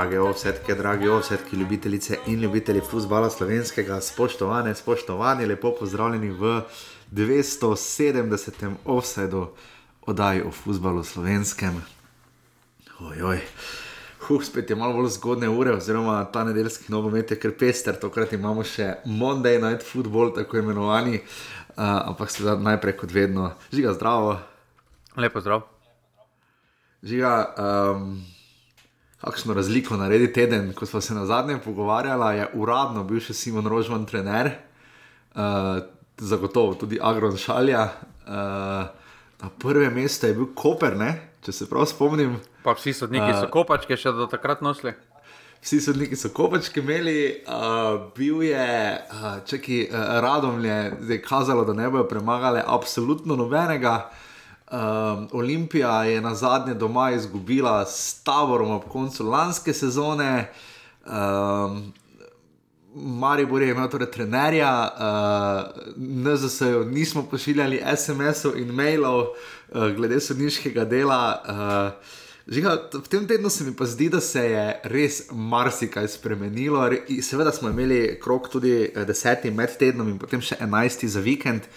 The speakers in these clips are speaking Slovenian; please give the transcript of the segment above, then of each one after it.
Drage ovsetke, dragi ovsetki, ljubitelice in ljubitelji futbola slovenskega, spoštovane, spoštovani, lepo pozdravljeni v 270. offsetu oddaji o futbalu slovenskem. Ojoj. Huh, spet je malo bolj zgodne ure, oziroma ta nedeljski nogomet je kar pester, tokrat imamo še Monday Night Football, tako imenovani, uh, ampak seveda najprej kot vedno, žiga zdravo. Lepo zdrav. Žiga, um, kakšno razliko naredi teden, ko smo se na zadnje pogovarjali, je uradno bil še Simon Rožman trener, uh, zagotovo tudi Agron Šalja. Uh, na prvem mestu je bil Koper, ne? če se prav spomnim. Pa vsi sodniki so kopačke še do takrat nosili. Vsi sodniki so kopačke imeli, uh, bil je, uh, čeki, uh, radom je zdaj kazalo, da ne bojo premagali absolutno nobenega. Um, Olimpija je na zadnje doma izgubila s taborom ob koncu lanske sezone. Um, Maribor je imel torej trenerja, uh, NZS-ju nismo pošiljali SMS-ov in mailov uh, glede sodniškega dela. Uh, Žiga, v tem tednu se mi pa zdi, da se je res marsikaj spremenilo. Seveda smo imeli krok tudi deseti med tednom in potem še enajsti za vikend.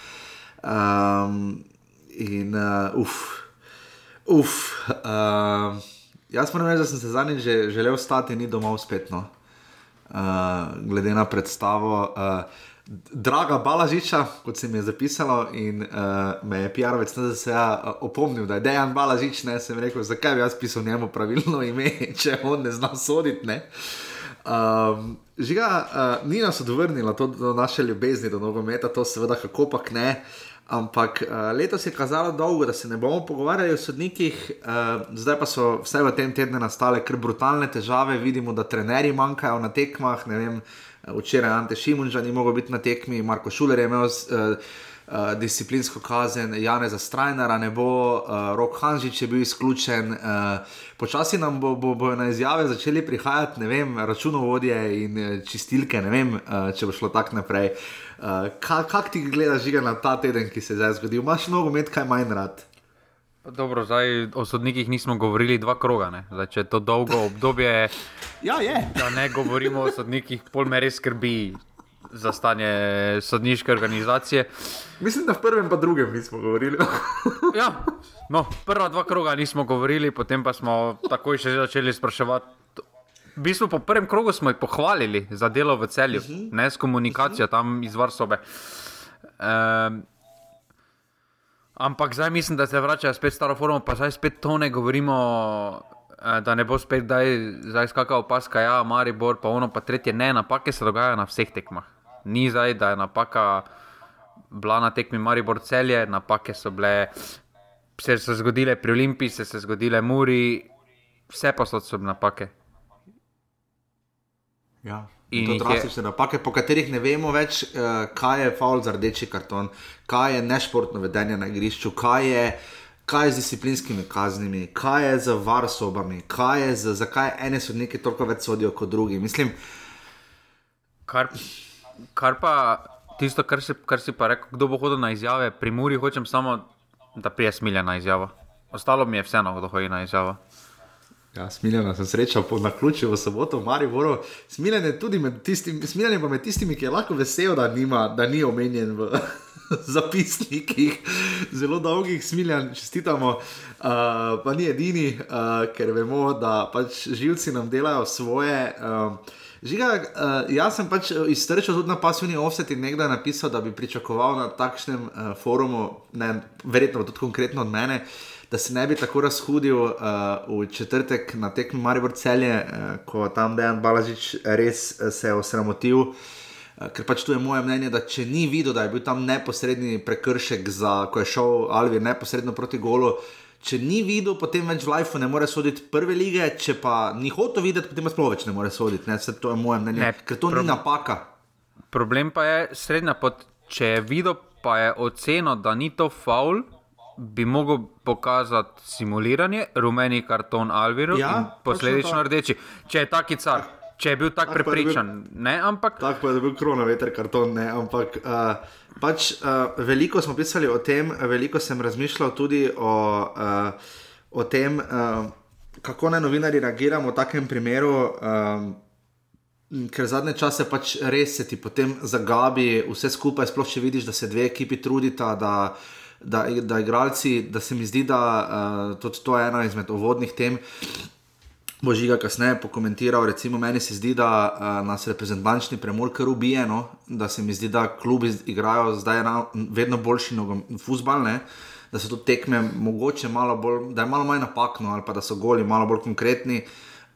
Um, in uh, uf, uf. Uh, jaz moram reči, da sem se zadnjič že želel stati, ni domov spet. No. Uh, glede na predstavo. Uh, Draga Balažiča, kot se mi je zapisalo, in uh, me je PR-ovec na ZSE opomnil, da je Dejan Balažič, ne sem rekel, zakaj bi jaz pisal njemu pravilno ime, če on ne zna soditi. Um, žiga, uh, ni nas odvrnilo to do naše ljubezni do nogometa, to seveda kako pa ne. Ampak uh, letos je kazalo dolgo, da se ne bomo pogovarjali o sodnikih, uh, zdaj pa so vse v tem tednu nastale kar brutalne težave, vidimo, da trenerji manjkajo na tekmah. Včeraj Ante Šimunža ni mogel biti na tekmi, Marko Šuler je imel uh, uh, disciplinsko kazen, Janeza Strajnera ne bo, uh, Rok Hanžič je bil izključen. Uh, počasi nam bo, bo, bo na izjave začeli prihajati, ne vem, računovodje in čistilke, ne vem, uh, če bo šlo tako naprej. Uh, Kaj kak ti gledaš na ta teden, ki se je zdaj zgodil? Imáš mnogo med, kaj manj rad? Dobro, zdaj o sodnikih nismo govorili dva kroga. Zdaj, če je to dolgo obdobje, ja, je. da ne govorimo o sodnikih, pol me res skrbi za stanje sodniške organizacije. Mislim, da v prvem in drugem nismo govorili. ja, no, prva dva kroga nismo govorili, potem pa smo takoj še začeli spraševati. V bistvu po prvem krogu smo jih pohvalili za delo v celju, uh mhm. -huh. ne s komunikacijo uh -huh. tam iz Varsobe. Um, Ampak zdaj mislim, da se vračajo spet staro formo, pa zdaj spet to ne govorimo, eh, da ne bo spet zdaj skakal paska, ja, Maribor, pa ono, pa tretje. Ne, napake se dogajajo na vseh tekmah. Ni zdaj, da je napaka bila na tekmi Maribor celje, napake so bile, se so zgodile pri Olimpiji, se so zgodile Muri, vse pa so napake. Ja. In to drastične napake, po katerih ne vemo več, uh, kaj je faul za rdeči karton, kaj je nešportno vedenje na igrišču, kaj je, kaj je z disciplinskimi kaznimi, kaj je z varsobami, kaj je z, zakaj ene sodnike toliko več sodijo kot drugi. Mislim, kar, kar pa tisto, kar si, kar si pa rekel, kdo bo hodil na izjave, pri Muri hočem samo, da prije smilja na izjavo. Ostalo mi je vseeno, kdo hodi na izjavo. Ja, smiljena sem srečal po naključju v soboto v Mariboru. Smiljena je tudi med tistimi, smiljena pa med tistimi, ki je lahko vesel, da, nima, da ni omenjen v zapisnikih. Zelo dolgih smiljan, čestitamo, uh, pa ni edini, uh, ker vemo, da pač živci nam delajo svoje. Uh, Žiga, uh, jaz sem pač iztrčil tudi na pasivni offset in nekdaj napisal, da bi pričakoval na takšnem uh, forumu, ne, verjetno tudi konkretno od mene, uh, da se ne bi tako razhudil uh, v četrtek na tekmi Maribor celje, uh, ko tam Dejan Balažič res uh, se je osramotil. Uh, ker pač tu je moje mnenje, da če ni videl, da je bil tam neposredni prekršek, za, ko je šel Alvi neposredno proti golu. Če ni videl, potem več v Lifeu ne more soditi prve lige, če pa ni hotel videti, potem sploh več ne more soditi. Ne? To je moje mnenje, ne, ker to ni napaka. Problem pa je srednja pot. Če je videl, pa je ocenil, da ni to faul, bi mogel pokazati simuliranje, rumeni karton Alviru ja, in posledično rdeči. Če je taki car, če je bil tak, tak prepričan, bil, ne, ampak. Tako je bil krona veter karton, ne, ampak. Uh, Pač, uh, veliko smo pisali o tem, veliko sem razmišljal tudi o, uh, o tem, uh, kako naj novinari reagiramo v takem primeru. Um, Ker zadnje čase pač res se ti potem zagabi vse skupaj, sploh če vidiš, da se dve ekipi trudita, da, da, da igralci, da se mi zdi, da uh, tudi to je ena izmed uvodnih tem. Bo žiga kasneje pokomentiral, recimo meni se zdi, da uh, nas reprezentančni premor kar ubije, no? da se mi zdi, da klubi igrajo zdaj na, vedno boljši futbal, da so tu tekme mogoče malo bolj, da je malo manj napakno ali pa da so goli malo bolj konkretni.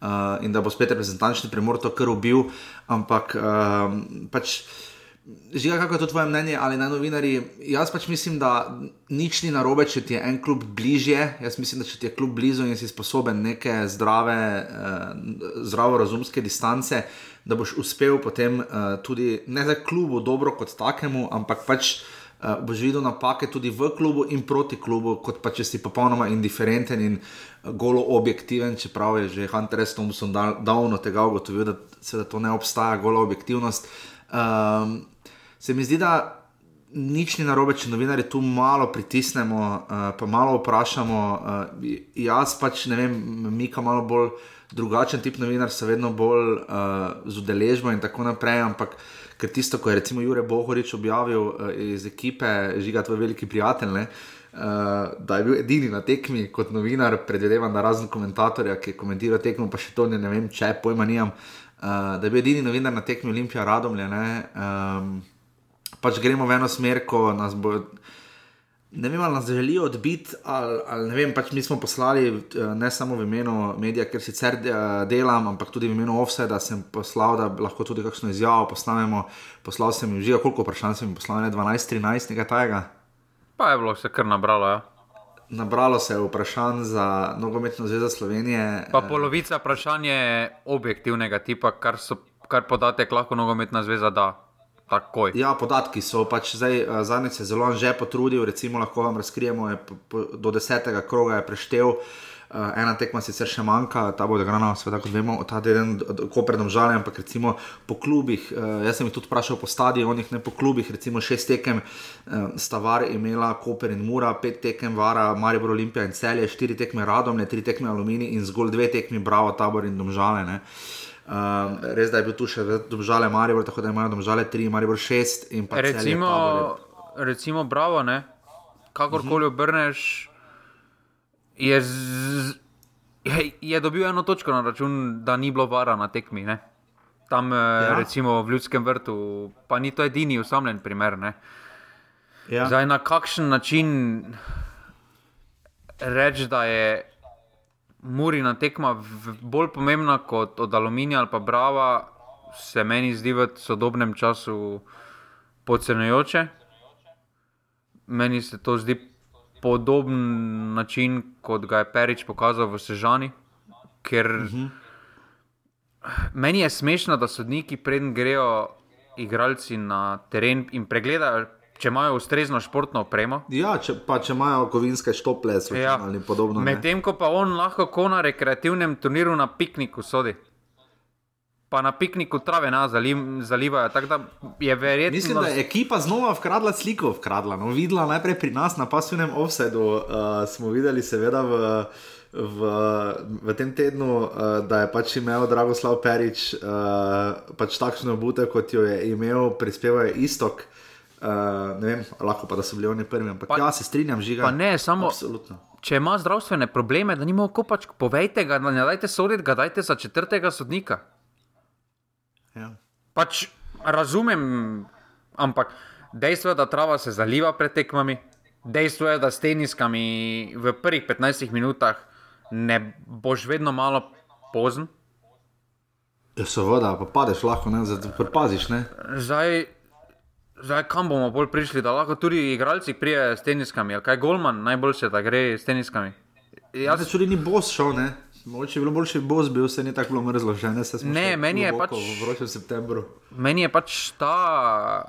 Uh, in da bo spet reprezentančni premor to kar ubil. Ampak uh, pač. Žiga, kako je to tvoje mnenje ali na novinari? Jaz pač mislim, da nič ni narobe, če ti je en klub bližje. Jaz mislim, da če ti je klub blizu in si sposoben neke zdrave, uh, zdravorazumske distance, da boš uspel potem uh, tudi ne za klubu dobro kot takemu, ampak pač uh, boš videl napake tudi v klubu in proti klubu, kot pa če si popolnoma indiferenten in eh, golo objektiven, čeprav je že Hunter S. Thompson davno tega ugotovil, da se da to ne obstaja, golo objektivnost. Um, se mi zdi, da nič ni narobe, če novinari tu malo pritisnemo, uh, pa malo vprašamo. Uh, jaz pač ne vem, Mika malo bolj. Drugačen tip novinar, se vedno bolj uh, z udeležbo in tako naprej, ampak ker tisto, ko je recimo Jure Bohorič objavil uh, iz ekipe, žiga tvoj veliki prijatelj, ne, uh, da je bil edini na tekmi kot novinar, predvidevam, da razen komentatorja, ki je komentiral tekmo, pa še to ne, ne vem, če pojma nimam, uh, da je bil edini novinar na tekmi Olimpija Radomlje. Ne, um, pač gremo v eno smer, ko nas bo ne vem, ali nas želijo odbiti, ali, ali ne vem, pač mi smo poslali eh, ne samo v imenu medija, ker sicer eh, delam, ampak tudi v imenu Offset, da sem poslal, da lahko tudi kakšno izjavo posnamemo. Poslal sem jim že, koliko vprašanj sem jim poslal, ne 12, 13, nekaj tajega. Pa je bilo se kar nabralo, ja. Nabralo se je vprašanj za nogometno zvezo Slovenije. Pa polovica vprašanj je objektivnega tipa, kar, so, kar podatek lahko nogometna zveza da. Takoj. Ja, podatki so pač zdaj, eh, zadnjič se zelo že potrudil, recimo lahko vam razkrijemo, je, do desetega kroga je preštel. Uh, ena tekma sicer še manjka, ta bo odigrana, seveda, kot vemo, ta teden, ko predem žal, ampak recimo po klubih, uh, jaz sem jih tudi vprašal po stadionih, ne po klubih, recimo šest tekem uh, sta var imela, Koper in Mura, pet tekem vara, Maribor Olimpija in Celje, štiri tekme Radomne, tri tekme Alumini in zgolj dve tekmi Bravo, Tabor in Domžale. Uh, Um, res da je bil tu še domžale Maribor, tako da imajo domžale 3, Maribor 6. Recimo, recimo, bravo, ne? kakorkoli uh mhm. -huh. obrneš, je, z, je, je dobil eno točko na račun, da ni bilo vara na tekmi. Ne? Tam, eh, ja. recimo v Ljudskem vrtu, pa ni to edini usamljen primer. Ja. Zdaj, na kakšen način reči, da je Murina tekma bolj pomembna kot od Aluminija ali pa Brava, se meni zdi v sodobnem času podcenujoče. Meni se to zdi podoben način, kot ga je Perič pokazal v Sežani. Ker uh. -huh. meni je smešno, da sodniki predn grejo igralci na teren in pregledajo če imajo ustrezno športno opremo. Ja, če, pa če imajo kovinske štople ja. ali podobno. Medtem ko pa on lahko na rekreativnem turniru na pikniku sodi. Pa na pikniku trave na zalivajo. Verjetno... Mislim, da je ekipa znova vkradla sliko. Vkradla. No, videla najprej pri nas na pasivnem offsetu. Uh, smo videli, seveda, v, v, v tem tednu, uh, da je pač imel Dragoslav Perič uh, pač takšno obute, kot jo je imel, prispeval je istok. Uh, vem, lahko pa da so bili oni prvi, ampak pa, ja, se strinjam, žiga. Pa ne, samo. Absolutno. Če ima zdravstvene probleme, da nima kopač, povejte ga, da ne dajte soditi, ga dajte za četrtega sodnika. Ja. Pač razumem, ampak dejstvo je, da trava se zaliva pred tekmami, dejstvo je, da s teniskami v prvih 15 minutah ne boš vedno malo pozen. Ja, seveda, pa padeš lahko, ne, zdaj prepaziš. Zdaj, Zdaj, kam bomo bolj prišli, da lahko tudi igralci prijejo s teniskami? Ali kaj Golman najboljše, da gre s teniskami? Ja, se čudi, ni boss šel, ne? Mogoče je bilo boljše, boss bil, se ni tako bilo mrzlo, že ne se spomnim. Ne, meni je pač. V vročem septembru. Meni je pač ta.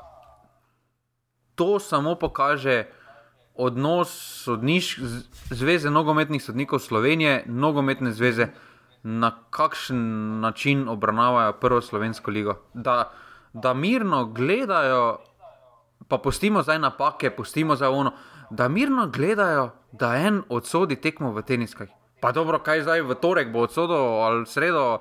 To samo pokaže odnos sodniš, zveze nogometnih sodnikov Slovenije, nogometne zveze, na kakšen način obravnavajo prvo slovensko ligo. Da, da mirno gledajo pa pustimo zdaj napake, pustimo zdaj ono, da mirno gledajo, da en odsodi tekmo v teniskah. Pa dobro, kaj zdaj v torek bo odsodo ali sredo,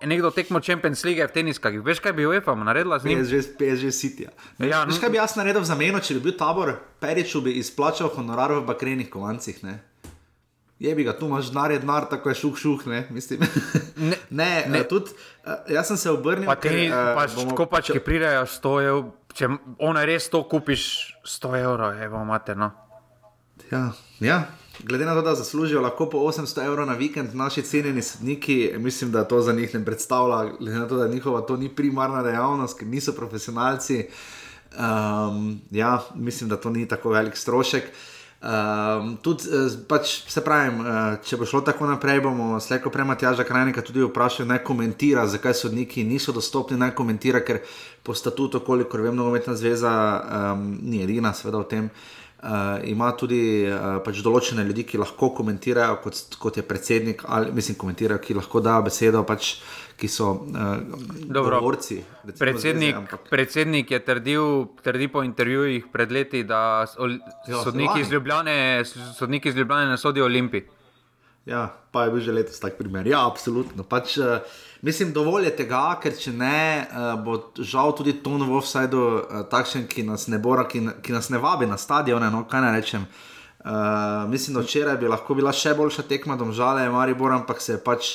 nekdo tekmo Champions League v teniskah. Veš, kaj bi UEFA naredila z njim? PSG, PSG City. Ja, Veš, kaj bi jaz naredil v zameno, če bi bil tabor, Periču bi izplačal honorar v bakrenih kovancih. Ne? Je bi ga, tu imaš denar, denar, tako je šuh, šuh, ne, mislim. Ne, ne, ne. ne. Tudi, uh, jaz sem se obrnil, Pa ti, eh, pač, bomo- kopački če- pridejo 100 evrov, če ona res to kupiš 100 evrov, evo, imate, no. Ja, ja. Glede na to, da zaslužijo lahko po 800 evrov na vikend naši cenjeni sodniki, mislim, da to za njih ne predstavlja, glede na to, da njihova to ni primarna dejavnost, ker niso profesionalci. Um, ja, mislim, da to ni tako velik strošek. Um, tudi, eh, pač, se pravim, uh, če bo šlo tako naprej, bomo slejko prema Tjaža Krajnika tudi vprašali, naj komentira, zakaj sodniki niso dostopni, naj komentira, ker po statutu, kolikor vem, nogometna zveza um, ni edina, seveda v tem. Uh, ima tudi uh, pač določene ljudi, ki lahko komentirajo, kot, kot je predsednik, ali mislim, komentirajo, ki lahko dajo besedo, pač, ki so uh, Dobro. govorci. recimo Predsednik, zveze, ampak- predsednik je trdil, trdi po intervjujih pred leti, da Ja, sodniki, iz. Ljubljane, sodniki iz Ljubljane ne sodijo Olimpiji. Ja, pa je bil že letos tak primer. Ja, absolutno. Pač, uh, mislim, dovolj je tega, ker če ne, uh, bo žal tudi ton v offsajdu uh, takšen, ki nas ne bora, ki, na- ki nas ne vabi na stadione. No, kaj naj rečem. Uh, mislim, da včeraj bi lahko bila še boljša tekma, domžale Maribor, ampak se je pač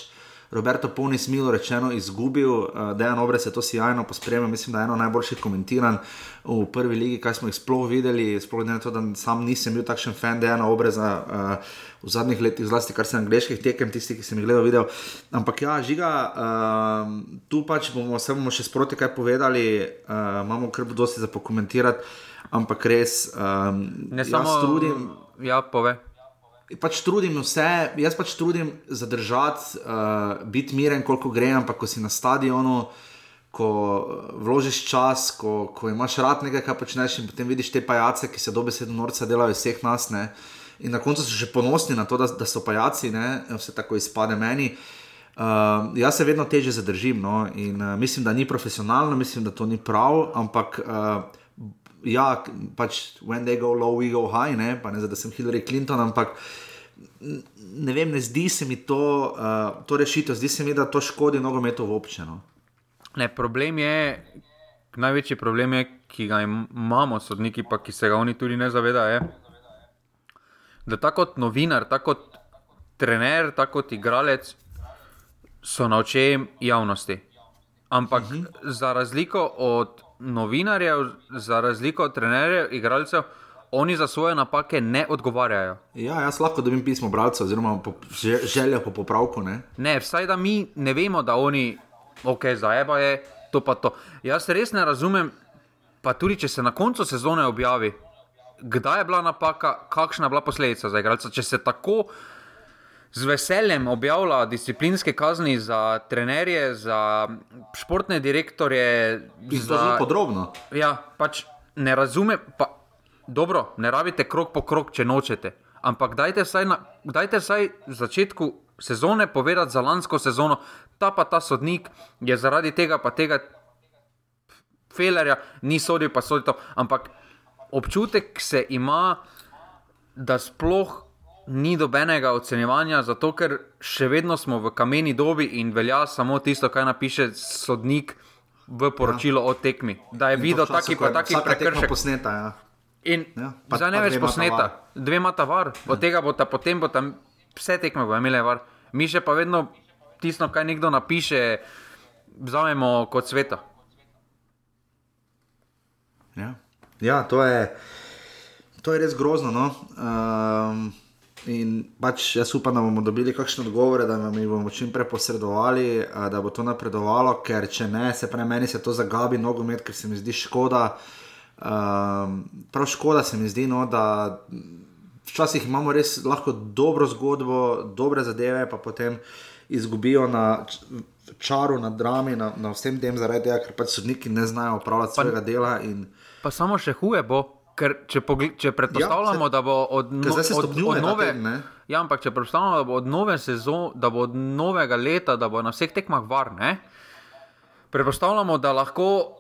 Roberto Puni smilo rečeno izgubil, uh, Dejan Obrez je to sjajno pospremil, mislim, da je eno najboljših komentiran v prvi ligi, kaj smo jih sploh videli, sploh ne to, da sam nisem bil takšen fan Dejana Obreza uh, v zadnjih letih, zlasti kar se angliških tekem, tisti, ki sem jih gledal, videl. Ampak ja, žiga, uh, tu pač bomo, se bomo še sproti kaj povedali, uh, imamo kar dosti za pokomentirati, ampak res, um, Ne samo trudim Ja, pove. Pač trudim vse, jaz pač trudim zadržati, uh, biti miren, koliko gre, ampak ko si na stadionu, ko eh, vložiš čas, ko, ko imaš rad nekaj, kar počneš, in potem vidiš te pajace, ki se dobesedno norca delajo vseh nas. Ne? In na koncu so še ponosni na to, da, da so pajaci, ne? vse tako izpade meni. Uh, jaz se vedno teže zadržim no? in uh, mislim, da ni profesionalno, mislim, da to ni prav, ampak uh, ja, pač when they go low, we go high, ne, pa ne zdaj, da sem Hillary Clinton, ampak ne vem, ne zdi se mi to, uh, to rešitev, zdi se mi, da to škodi nogometu v občino. Ne, problem je, največji problem je, ki ga im- imamo, sodniki, pa ki se ga oni tudi ne zavedajo, je, da tako kot novinar, tako kot trener, tako kot igralec so na očem javnosti. Ampak uh -huh. za razliko od novinarjev, za razliko od trenerjev, igralcev, oni za svoje napake ne odgovarjajo. Ja, jaz lahko dobim pismo bralca, oziroma po, že, željo po popravku. Ne? Ne, vsaj da mi ne vemo, da oni, ok, zaeba je to pa to. Jaz res ne razumem, pa tudi če se na koncu sezone objavi, kdaj je bila napaka, kakšna je bila posledica za igralca. Če se tako z veseljem objavlja disciplinske kazni za trenerje, za športne direktorje, In to zelo podrobno. Ja, pač ne razumem. Pa, dobro, ne rabite krok po krok, če nočete. Ampak dajte vsaj, na, dajte vsaj v začetku sezone povedati za lansko sezono, ta pa ta sodnik je zaradi tega pa tega felerja ni sodil, pa sodil to. Ampak občutek se ima, da sploh ni dobenega ocenjevanja, zato ker še vedno smo v kameni dobi in velja samo tisto, kar napiše sodnik v poročilo ja. o tekmi. Da je In videl taki pa taki prekršek. Posneta, ja. In Ja, ja, pa- zdaj ne več posneta, var. dve imata var, od tega bo ta potem bo tam vse tekme bo imele var. Mi še pa vedno tisto, kar nekdo napiše, vzamemo kot sveta. Ja, ja to, je, to je res grozno. No? Um, in pač jaz upam, da bomo dobili kakšne odgovore, da vam jih bomo čim prej posredovali, da bo to napredovalo, ker če ne, se pravi, meni se to zagabi nogomet, ker se mi zdi škoda. Um, prav škoda se mi zdi, no, da včasih imamo res lahko dobro zgodbo, dobre zadeve, pa potem izgubijo na čaru, na drami, na, na vsem tem, zaradi tega, ker pač sodniki ne znajo upravljati svojega dela. In, Pa samo še huje bo, ker če, če predpostavljamo, Ja, ja, da bo od, no, se od, od nove. ne? Ja, ampak če predpostavljamo, da bo od nove sezone, da bo od novega leta, da bo na vseh tekmah varne. Predpostavljamo, da lahko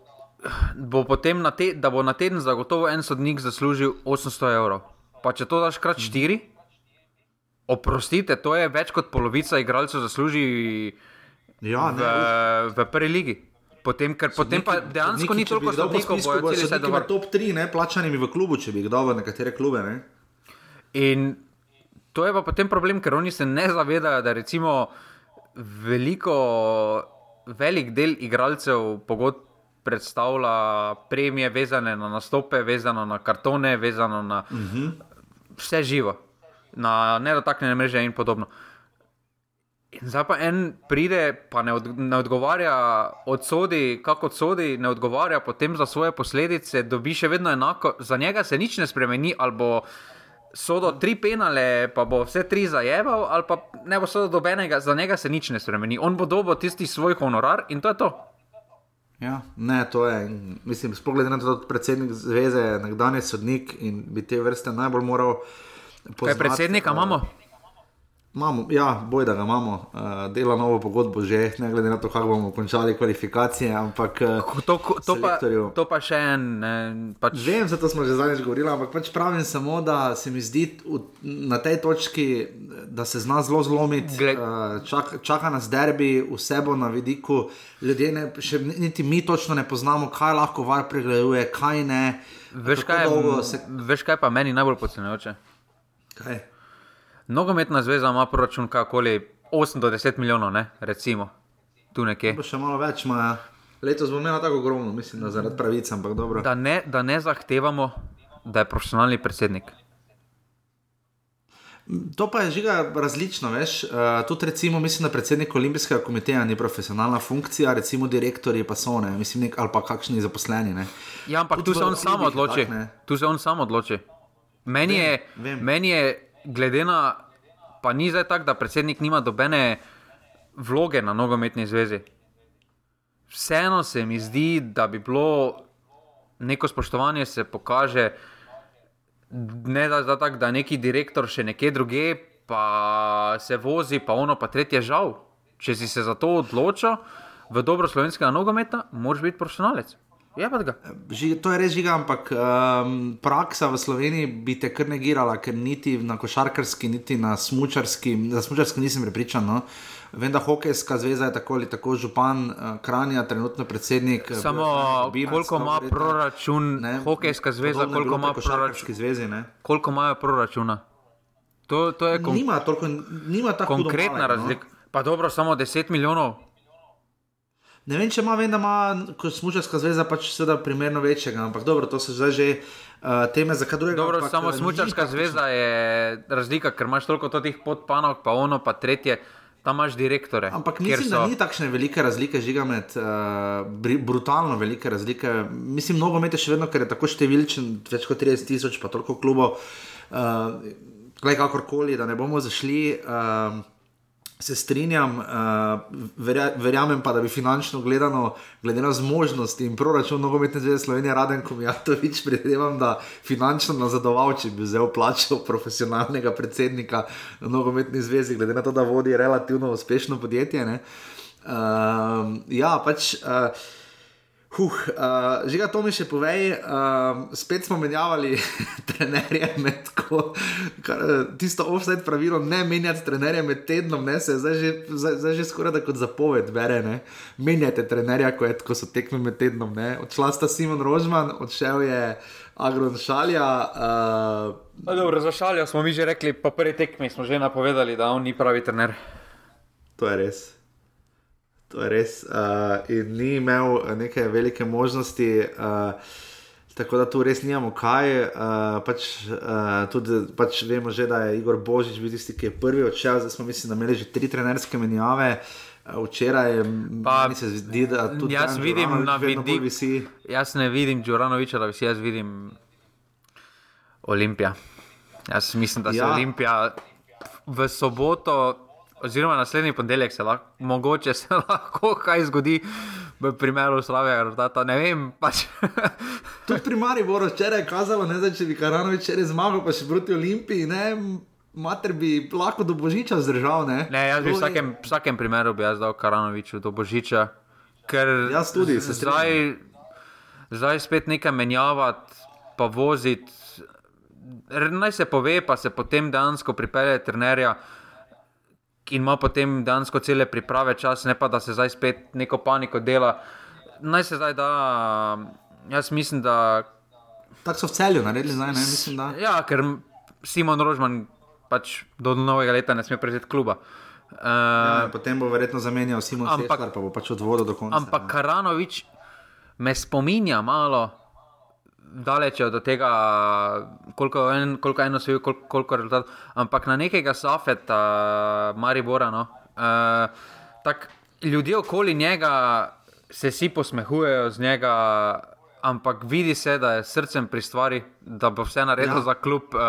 bo potem na, te, da bo na teden zagotovo en sodnik zaslužil 800 evrov. Pa če to daš krat 4, Oprostite, to je več kot polovica igralcev zasluži Ja, v, ne, v prvi ligi. Potem, ker potem pa dejansko ni toliko sodnikov, bojo celi svet svet dovolj. top 3, ne, plačanimi v klubu, če bi jih dal v nekatere klube. Ne. In to je pa potem problem, ker oni se ne zavedajo, da recimo veliko, velik del igralcev pogodb predstavlja premije, vezane na nastope, vezane na kartone, vezane na uh -huh. vse živo, na nedotaknjene mreže in podobno. In zdaj pa en pride, pa ne, od, ne odgovarja, odsodi, kako odsodi, ne odgovarja potem za svoje posledice, dobi še vedno enako, za njega se nič ne spremeni, ali bo sodo tri penale, pa bo vse tri zajeval, ali pa ne bo sodo dobenega, za njega se nič ne spremeni. On bo dobil tisti svoj honorar in to je to. Ja, ne, to je. Mislim, sploh glede na to, da je predsednik zveze, nekdanji sodnik in bi te vrste najbolj moral. Kaj poznati, predsednika eh, imamo? Imamo, ja, boj, da ga imamo, uh, dela novo pogodbo že, ne glede na to, kako bomo končali kvalifikacije. Ampak, uh, To, to, pa, to pa še en. Ne, pač, Vem, zato smo že zadnjič govorili, ampak pač pravim samo, da se mi zdi v, na tej točki, da se zna zelo zlomiti. Gled- Uh, čaka, čaka nas derbi, vse bo na vidiku. Ljudje ne, še niti mi točno ne poznamo, kaj lahko var pregleduje, kaj ne. veš, kaj, dolgo se. veš, kaj pa meni najbolj podcenjujoče? Kaj? Nogometna zveza ima proračun kakoli 8 do 10 milijonov, ne? recimo, tu nekje. Bo še malo več, ma. Letos bo imela tako ogromno, mislim, da zaradi pravic, ampak dobro. Da ne, da ne zahtevamo, da je profesionalni predsednik. To pa je žiga različno, veš. Uh, tudi recimo, mislim, da predsednik olimpijskega komiteja ni profesionalna funkcija, recimo direktorji pa so ne, mislim, nek, ali pa kakšni zaposleni. Ne. Ja, ampak Tudi tu se on sam odloči. tako, ne. Tu se on sam odloči. Meni Vem, je, vem. meni je glede na, pa ni zdaj tako, da predsednik nima dobene vloge na nogometni zvezi. Vseeno se mi zdi, da bi bilo neko spoštovanje se pokaže, ne da, da, tak, da neki direktor še nekje druge, pa se vozi, pa ono, pa tretje žal. Če si se za to odločil v dobro slovenskega nogometa, moraš biti profesionalec. Žiga, to je res žiga, ampak um, praksa v Sloveniji bi te kar negirala, ker niti na košarkarski, niti na smučarski, za smučarski nisem prepričan. No. Vem, da hokejska zveza je tako ali tako župan uh, Kranja, trenutno predsednik. eh, Samo Binac, koliko ima verjetno, proračun, ne. hokejska zveza, koliko ima proračun, zvezi. Ne. koliko imajo proračuna. To, to je kon Nima, toliko, nima tako konkretna malega, razlika. Pa dobro, samo 10 milijonov. Ne vem, če ima, vem, da ima kot smučarska zveza pač seveda primerno večjega, ampak dobro, to so zdaj že uh, teme za kaj drugega. Dobro, ampak, samo eh, ni smučarska tako- zveza je razlika, ker imaš toliko teh podpanov, pa ono, pa tretje, tam imaš direktore. Ampak mislim, so- da ni takšne velike razlike, žiga med uh, bri- brutalno velike razlike. Mislim, nogomet je še vedno, ker je tako številčen, več kot 30 tisoč, pa toliko klubov. Uh, Glej, kakorkoli, da ne bomo zašli. Uh, Se strinjam, uh, verja, verjamem pa, da bi finančno gledano, glede na zmožnosti in proračun nogometne zveze Slovenije, Raden Komijatovič, predvidevam, da finančno nazadoval, če bi vzel plačo profesionalnega predsednika nogometne zveze, glede na to, da vodi relativno uspešno podjetje. Uh, ja, pač. Uh, Huh, uh, že ga to mi še povej, uh, spet smo menjavali trenerje med ko, kar, eh, tisto offset pravilo, ne menjati trenerje med tednom, ne se zdaj že, zdaj, zdaj že skoraj da kot zapoved bere, ne. Menjate trenerja, ko, je, ko so tekme med tednom, ne. Odšla sta Simon Rožman, odšel je Agron Šalja. Uh, dobro, za šalijo smo mi že rekli, po prvi tekmi smo že napovedali, da on ni pravi trener. To je res. To je res. Uh, in ni imel neke velike možnosti, uh, tako da tu res nimamo kaj. Uh, pač, uh, tudi pač vemo že, da je Igor Božič bil tisti, ki je prvi odšel, zdaj smo mislim, imeli že tri trenerske menjave. Uh, Včeraj Pa, mi se zdi, da tudi jaz vidim na vedno bolj vidik- Visi. Jaz ne vidim Džuranoviča, da bi si jaz vidim Olimpija. Jaz mislim, da se Ja. ja. Olimpija v soboto, oziroma naslednji ponedeljek, se lahko, mogoče se lahko kaj zgodi v primeru slabega rezultata. Ne vem, pač. Tudi pri Mariboru včeraj je kazalo, ne, da če bi Karanovič včeraj zmagal, pa še proti Olimpiji, ne, mater bi lahko do Božiča zdržal. Ne, Ne, jaz bi v vsakem, vsakem primeru bi jaz dal Karanoviču do Božiča. Ker Jaz tudi, se zdaj, zdaj spet nekaj menjavati, pa voziti. naj se pove, pa se potem dejansko pripelje trenerja. In ima potem dejansko cele priprave čas, ne pa da se zdaj spet neko paniko dela. Naj se zdaj da, jaz mislim, da. Tako so v celju naredili, zdaj ne mislim, da. Ja, ker Simon Rožman pač do novega leta ne sme prevzeti kluba. Uh, ja, potem bo verjetno zamenjal Simon Seškar, pa bo pač odvodil do konca. Ampak Karanovič me spominja malo daleč od tega, koliko, en, koliko eno svoj, koliko, koliko rezultat, ampak na nekega Safeta, Maribora. No, uh, tak, ljudje okoli njega se vsi posmehujejo z njega, ampak vidi se, da je srcem pri stvari, da bo vse naredil ja. za klub, uh,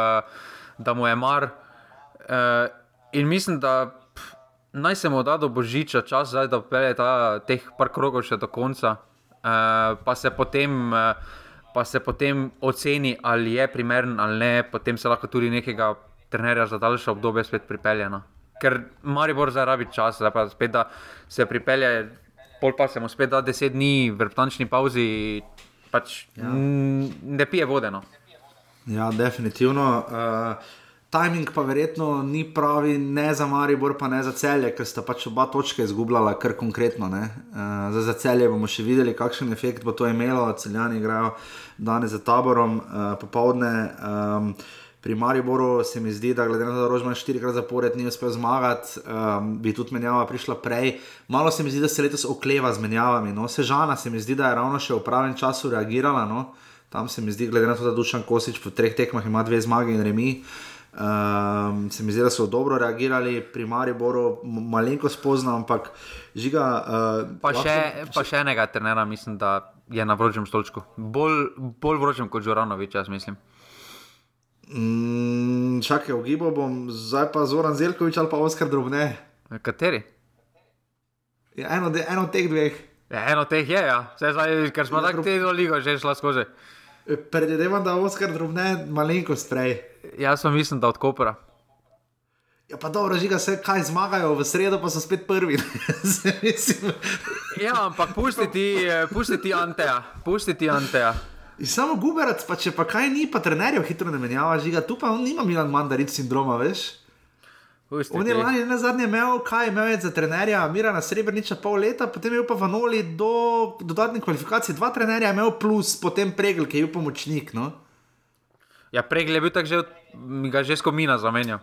da mu je mar. Uh, in mislim, da pff, naj se mu da do božiča čas, zdaj, da pelje ta, teh par krogov še do konca, uh, pa se potem. Uh, pa se potem oceni, ali je primeren ali ne, potem se lahko tudi nekega trenerja za daljše obdobje spet pripelje. No. Ker Maribor zdaj rabi čas, da, spet, da se pripelje, pol pa se mu spet da deset dni v vrtančni pauzi, pač ja. ne pije vodeno. Ja, definitivno. Uh... Timing pa verjetno ni pravi, ne za Maribor, pa ne za celje, ker sta pač oba točka izgubljala, kar konkretno. Uh, za, za celje bomo še videli, kakšen efekt bo to imelo. Celjani igrajo danes za taborom, uh, popovdne. Um, pri Mariboru se mi zdi, da glede na to, da Rožman štirikrat zapored ni uspel zmagati, um, bi tudi menjava prišla prej. Malo se mi zdi, da se letos okleva z menjavami. No? Sežana se mi zdi, da je ravno še v pravem času reagirala. No? Tam se mi zdi, glede na to, da Dušan Kosič po treh tekmah ima dve zmage in remi. Um, se mi zdi, da so dobro reagirali pri Mariboru, malenko spoznam, ampak žiga. Uh, pa, še, lahko, pa še enega trenera, mislim, da je na vročem stolčku. Bolj, bolj vročem kot Žoranovič, jaz mislim. Mm, čakaj, ugibal bom, zdaj pa Zoran Zelkovič ali pa Oskar Drobne. Kateri? Ja, eno, de, eno teh dveh. Ja, eno teh je, ja. zdaj, ker smo ja, tako te lige že šla skozi. Predvidevam, da Oskar Drobne malenkost prej. Jaz sem mislim, da od Kopra. Ja, pa dobro, žiga se, kaj zmagajo, v sredo pa so spet prvi. ja, ampak pustiti, pustiti Anteja, pustiti Anteja. In samo Guberac, pa če pa kaj ni, pa trenerjev hitro ne menjava, žiga, tu pa on nima Milan Mandaric sindroma, veš. Pustiti. On je lani na zadnje imel, kaj je imel za trenerja, Mira na Srebrniča pol leta, potem je bil pa v Noli do dodatnih kvalifikacij, dva trenerja je imel plus, potem pregel, ki je bil pomočnik. No? Ja, prej je bil tako, že ga že skomina zamenjal.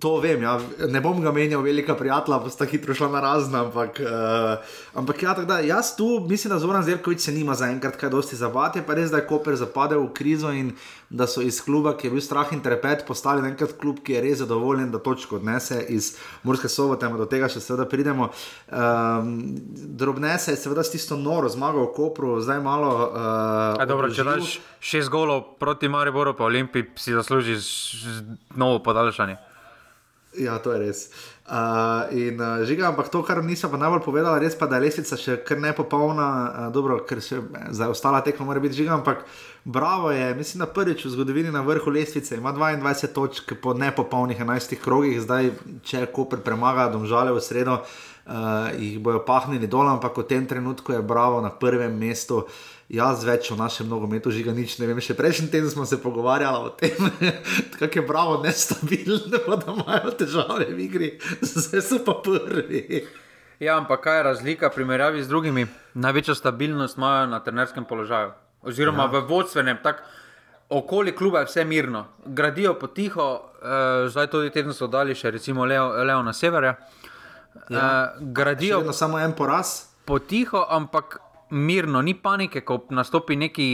To vem, ja. ne bom ga menjal, velika prijatelja, pa sta hitro šla na razna. Ampak, uh, ampak ja, da, jaz tu mislim, da Zoran Zerkovič se nima zaenkrat kaj dosti zavati, pa res, da je Koper zapadel v krizo in da so iz kluba, ki je bil strah in trepet, postali enkrat klub, ki je res zadovoljen, da točko odnese iz Murske sobote, do tega še seveda pridemo. Um, drobnese je seveda s tisto noro zmago v Kopru, zdaj malo. Uh, dobro, če daš šest golov proti Mariboru, pa Olimpiji, si zaslužiš novo podaljšanje. Ja, to je res. Uh, in uh, žiga, ampak to, kar nisem pa najbolj povedala, res pa, da je lesica še kar ne popolna, uh, dobro, ker še za ostala tekma mora biti žiga, ampak bravo je, mislim, da prvič v zgodovini na vrhu lesice ima 22 točk po nepopolnih 11 krogih, zdaj če Koper premaga domžale v sredo, uh, jih bojo pahnili dol, ampak v tem trenutku je bravo na prvem mestu. Jaz več o našem nogometu žiga nič ne vem. Še prejšnji teden smo se pogovarjali o tem, kako je bravo nestabilno, da imajo težave v igri, zdaj so pa prvi. Ja, ampak kaj je razlika v primerjavi z drugimi? Največjo stabilnost imajo na trenerskem položaju, oziroma ja. v vodstvenem. Tak, okoli kluba je vse mirno, gradijo potiho, eh, zdaj tudi teden so dali še recimo Leo, Leo na severu. Ja. Eh, gradijo samo en poraz. Potiho, ampak mirno, ni panike, ko nastopi neki,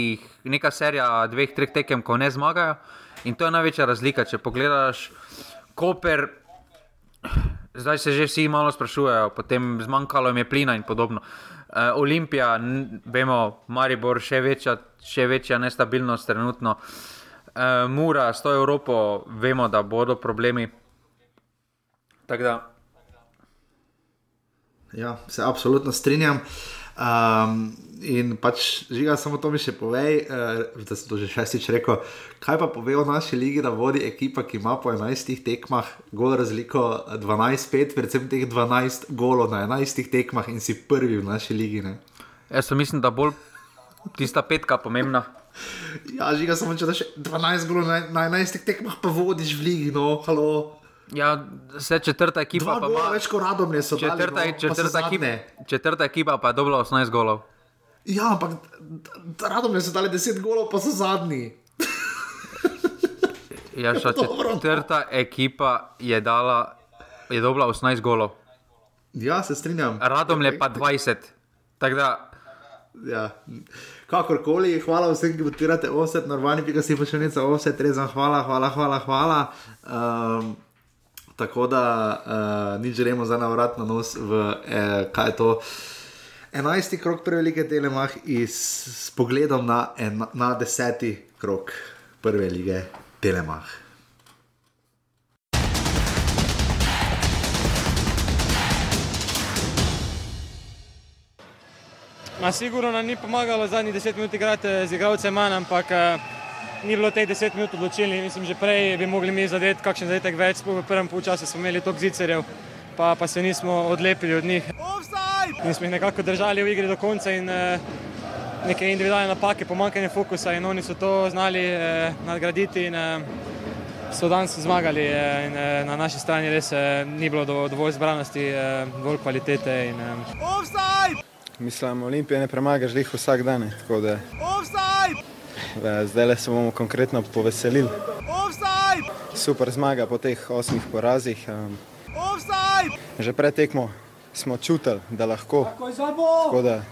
neka serija dveh, treh tekem, ko ne zmagajo. In to je največja razlika. Če pogledaš, Koper, zdaj se že vsi malo sprašujejo, potem zmanjkalo jim je plina in podobno. Uh, Olimpija, vemo, Maribor, še večja, še večja nestabilnost trenutno. Uh, Mura, s to Evropo, vemo, da bodo problemi. Ja, se absolutno strinjam. Uh, Um, in pač žiga, samo to mi še povej, uh, da sem to že šestič rekel. Kaj pa pove o naši ligi, da vodi ekipa, ki ima po 11 tekmah gol razliko 12-5, predvsem teh 12 golov na 11 tekmah in si prvi v naši ligi. Ne? Jaz mislim, da bolj tista petka pomembna. Ja, žiga samo če daš 12 golov na, na 11 tekmah, pa vodiš v ligi, no, halo. Ja, vse četrta ekipa Dva pa ima. več kot radomlje so dali, Četrta, no, pa so četrta, ekipa, zadnje. četrta ekipa pa je dobila 18 golov. Ja, ampak radomlje so dali 10 golov, pa so zadnji. Ja, Dobro, no. četrta ekipa je, dala, je dobila 18 golov, Ja, se strinjam. Radomlje pa 20. Tako da, Ja. Kakorkoli, hvala vsem, ki podpirate offset, normalni, pika si pa še nekaj offset, res vam hvala, hvala, hvala. hvala. Um, tako da uh, nič želimo za navrat na nos v eh, kaj je to. 11. krok prve lige Telemah in s pogledom na, en, na 10. krok prve lige Telemah. Ma sigurno nam ni pomagalo zadnjih 10 minut igrati z igralcem manj, ampak eh, ni bilo teh 10 minut odločilnih. Mislim, že prej bi mogli mi zadeti kakšen zadetek več, sploh v prvem polčasu smo imeli toliko zicerjev, pa, pa se nismo odlepili od njih. In smo jih nekako držali v igri do konca in eh, neke individualne napake, pomankanje fokusa in oni so to znali eh, nadgraditi in eh, so danes zmagali eh, in eh, na naši strani res eh, ni bilo do, dovolj zbranosti, eh, dovolj kvalitete in eh, Mislim, Olimpije ne premagaš jih vsak dan. da Eh, zdaj le se bomo konkretno poveselili. Super zmaga po teh osmih porazih. Um, že pred tekmo smo čutili, da lahko. Tako da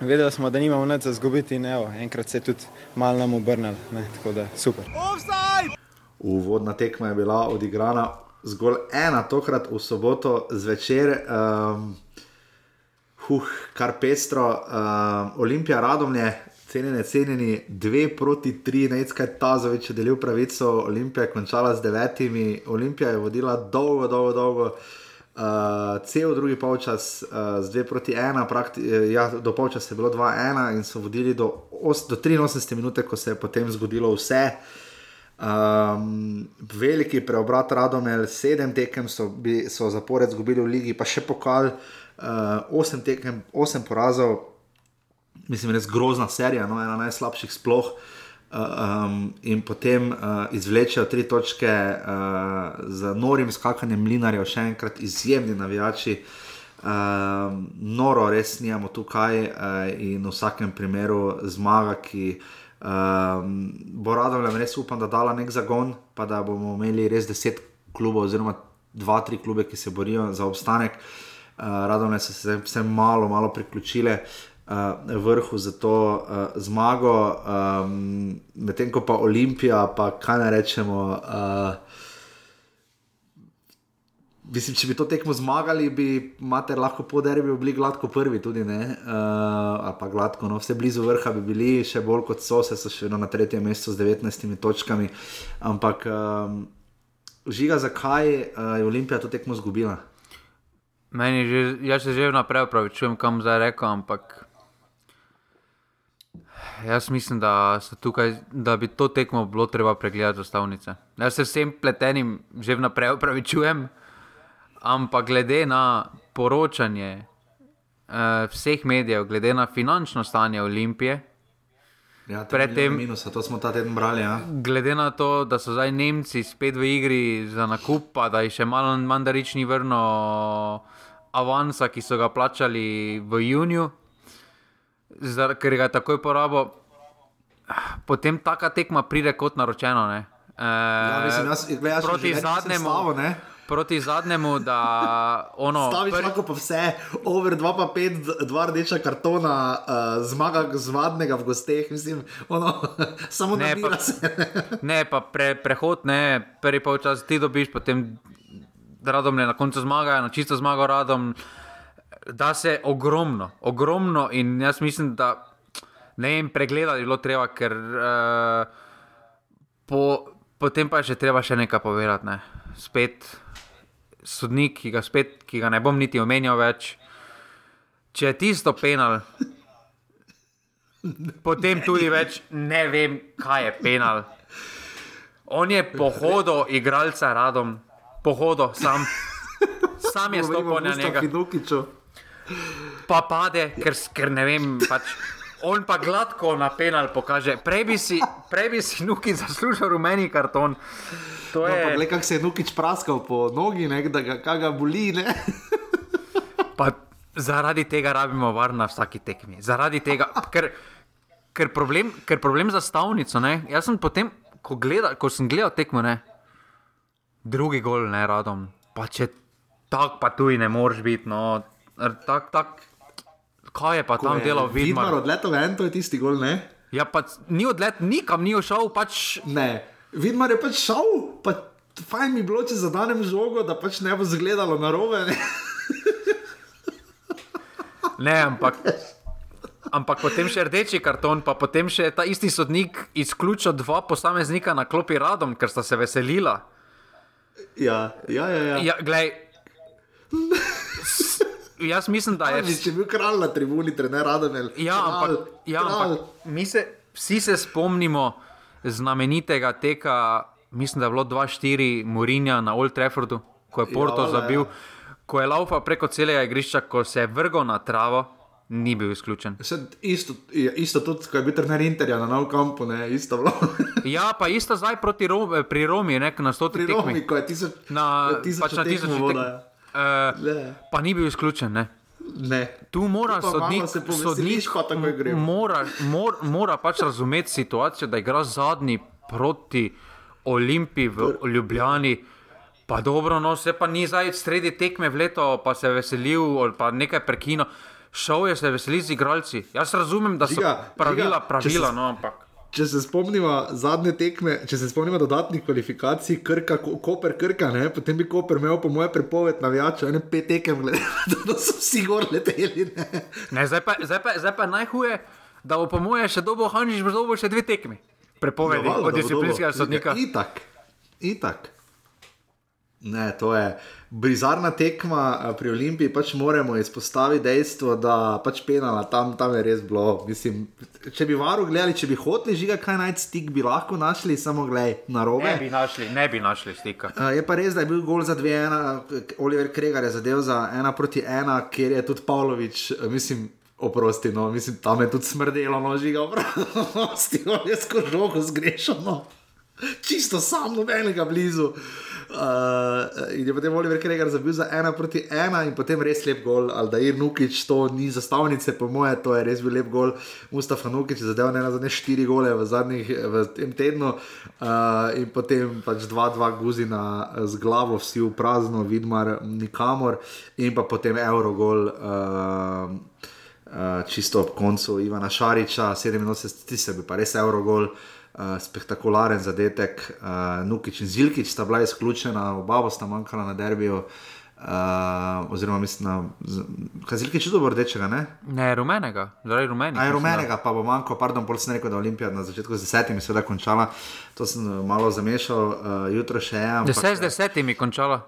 vedeli smo, da nimamo nič za zgubiti in evo, enkrat se je tudi malo nam obrnil. ne, Tako da super. Uvodna tekma je bila odigrana zgolj ena, tokrat v soboto zvečer. Um, huh, kar pestro, um, Olimpija Radomlje, cenjene, cenjeni, dve proti tri, Necka Tazovič je delil pravico, Olimpija je končala z devetimi, Olimpija je vodila dolgo, dolgo, dolgo. Uh, cel drugi polčas uh, z 2 proti 1, prakti, eh, ja, do polčasa je bilo 2-1 in so vodili do, os, do 83 minute, ko se je potem zgodilo vse. Um, veliki preobrat Radomel, sedem tekem so, bi, so zapored izgubili v ligi, pa še pokal, uh, osem tekem, osem porazov, mislim, res grozna serija, no, ena najslabših sploh. Uh, um, in potem uh, izvlečejo tri točke uh, z norim skakanjem mlinarjev, še enkrat izjemni navijači. Uh, noro, res nijamo tukaj uh, in v vsakem primeru zmaga, ki uh, bo radovljem res upam, da dala nek zagon, pa da bomo imeli res deset klubov, oziroma dva, tri klube, ki se borijo za obstanek. Uh, radovne so se vse malo, malo priključile uh, vrhu za to uh, zmago, um, medtem ko pa Olimpija, pa kaj naj rečemo. Uh, Mislim, če bi to tekmo zmagali, bi mater lahko po derbi bili gladko prvi, tudi ne, uh, ali pa gladko, no, vse blizu vrha bi bili, še bolj kot so, se so še vedno na tretjem mestu z 19 točkami. Ampak um, žiga, zakaj uh, je Olimpija to tekmo izgubila? meni že, jaz se že vnaprej upravičujem, kam zdaj rekel, ampak jaz mislim, da, tukaj, da bi to tekmo bilo treba pregledati zastavnice. Jaz se vsem pletenim že vnaprej upravičujem, ampak glede na poročanje eh, vseh medijev, glede na finančno stanje Olimpije, Ja, Predtem- Minusa, to smo ta teden brali. Ja. glede na to, da so zdaj Nemci spet v igri za nakup, pa da je še malo mandarič ni vrno avansa, ki so ga plačali v juniju, zar, ker ga je takoj porabo, potem taka tekma pride kot naročeno. Ne? E, Ja, mislim, jaz, gled, jaz proti zadnjemu, Stavo, ne? proti zadnjemu, da ono. Staviš lahko pa vse, over 2 pa 5, 2 rdeča kartona, uh, zmaga zvadnega v gosteh, mislim, ono, samo Ne, ne pa-. Ne, pa pre, prehod, ne, prvi polčas ti dobiš, potem radom na koncu zmagajo, na čisto zmago radom. Da se ogromno, ogromno in jaz mislim, da ne vem, pregledati je bilo treba, ker uh, po, potem pa je še treba še nekaj povedati. Ne. Spet sodnik, ki ga, spet, ki ga ne bom niti omenjal več. Če je tisto penal, potem tudi več ne vem, kaj je penal. On je pohodil igralca radom, pohodil sam. Sam je stopil na njega, Fidukiču. Pa pade, ker, ker ne vem. Pač, On pa gladko na penal pokaže. Prej bi si, prej bi si nuki zaslužil rumeni karton. To No, je, pa gled, kako se je Nukič praskal po nogi, ne, da ga, ga boli. Ne? pa zaradi tega rabimo var na vsaki tekmi. Zaradi tega, ker, ker, problem, ker problem za stavnico. Ne? Jaz sem potem, ko, gleda, ko sem gledal tekmo, ne, drugi gol, ne radom. Pa če tako, pa tu ne moreš biti. No, tak, tak, kaj je pa tam delal Vidmar Vidmar? odletel ven, to je tisti gol, ne? Ja, pa ni odlet, nikam ni šel, pač Ne. Vidmar je pač šel, pa fajn mi bilo, če zadanem žogo, da pač ne bo zgledalo narobe. Ne? ne, ampak. Ampak potem še rdeči karton, pa potem še ta isti sodnik izključil dva posameznika na klopi radom, ker sta se veselila. Ja, ja, ja. ja. Ja, glej. Jaz mislim, da je. Če bi bil kralj na tribuni, trener Radonel. Ja, ampak, ja, ampak mi se, vsi se spomnimo znamenitega teka, mislim, da je bilo 2-4 Murinja na Old Traffordu, ko je Porto Ja, ja, zabil, ko je laufa preko celega igrišča, ko se je vrgel na travo, ni bil izključen. Isto, ja, isto tudi, ko je bil trener Interja na novem kampu, ne, isto bilo. Ja, pa isto zdaj proti Rom, pri Romi, nek na 100 Pri tekmi. Romi, ko je tisoč, Na, je tisoč pač na tisoč voda, tekmi. Uh, pa ni bil izključen. Ne? Ne. Tu mora Tu sodnik, pa takoj gremo. mora, mora, mora pač razumeti situacijo, da igra zadnji proti Olimpiji v Ljubljani. Pa dobro, no, se pa ni zdaj sredi tekme v leto, pa se veselil ali pa nekaj prekino. Šel je se veseliti z igralci. Jaz razumem, da so Žiga, pravila, Žiga, pravila, se- no, ampak. Če se spomnimo zadnje tekme, če se spomnimo dodatnih kvalifikacij, Krka, Ko- Koper, Krka, ne, potem bi Koper imel po moje prepoved navijačev, ene pet tekem, glede da so vsi gor leteli. Ne. Ne, zdaj, pa, zdaj, pa, zdaj pa najhuje, da bo po moje še dobo Hanžič, bo dobo še dve tekmi. Prepovedi valjda, od disciplinskega sodnika. Itak, itak. Ne, to je bizarna tekma a, pri Olimpiji. Pač moramo izpostaviti dejstvo, da pač penala tam, tam je res bilo. Mislim, če bi varu gledali, če bi hoteli žiga kaj najti stik, bi lahko našli, samo gledaj na robe. Ne bi našli, ne bi našli stika. Uh, je pa res, da je bil gol za dve, ena, Oliver Kregar je zadev za ena proti ena, kjer je tudi Pavlović, eh, mislim, oprosti, no, mislim, tam je tudi smrdelo, no, žiga, oprosti, on je skoro žogo zgrešil, no. Čisto sam, nobenega blizu. Uh, in je potem Oliver Kregar zabil za ena proti ena, in potem res lep gol. Aldair Nukič, to ni zastavnice, po moje, to je res bil lep gol. Mustafa Nukič je zadeval ne na zadnje štiri gole v zadnjih v tednu, uh, in potem pač dva, dva guzina z glavo, vsi v prazno, vidmar nikamor, in pa potem Eurogol. Uh, Uh, čisto ob koncu Ivana Šariča, 87, se bi pa res Eurogol, uh, spektakularen zadetek. Uh, Nukič in Zilkič sta bila izključena, oba sta manjkala na derbiju. Uh, oziroma, mislim, da je Zilkič tudi rdečega, ne? Ne, rumenega, zaradi rumenega. Aj rumenega, pa bo manjkalo, pardon, pol sem rekel, da je Olimpija na začetku z desetimi seveda končala. To sem uh, malo zamešal, uh, jutro še je. Deset z desetimi končala.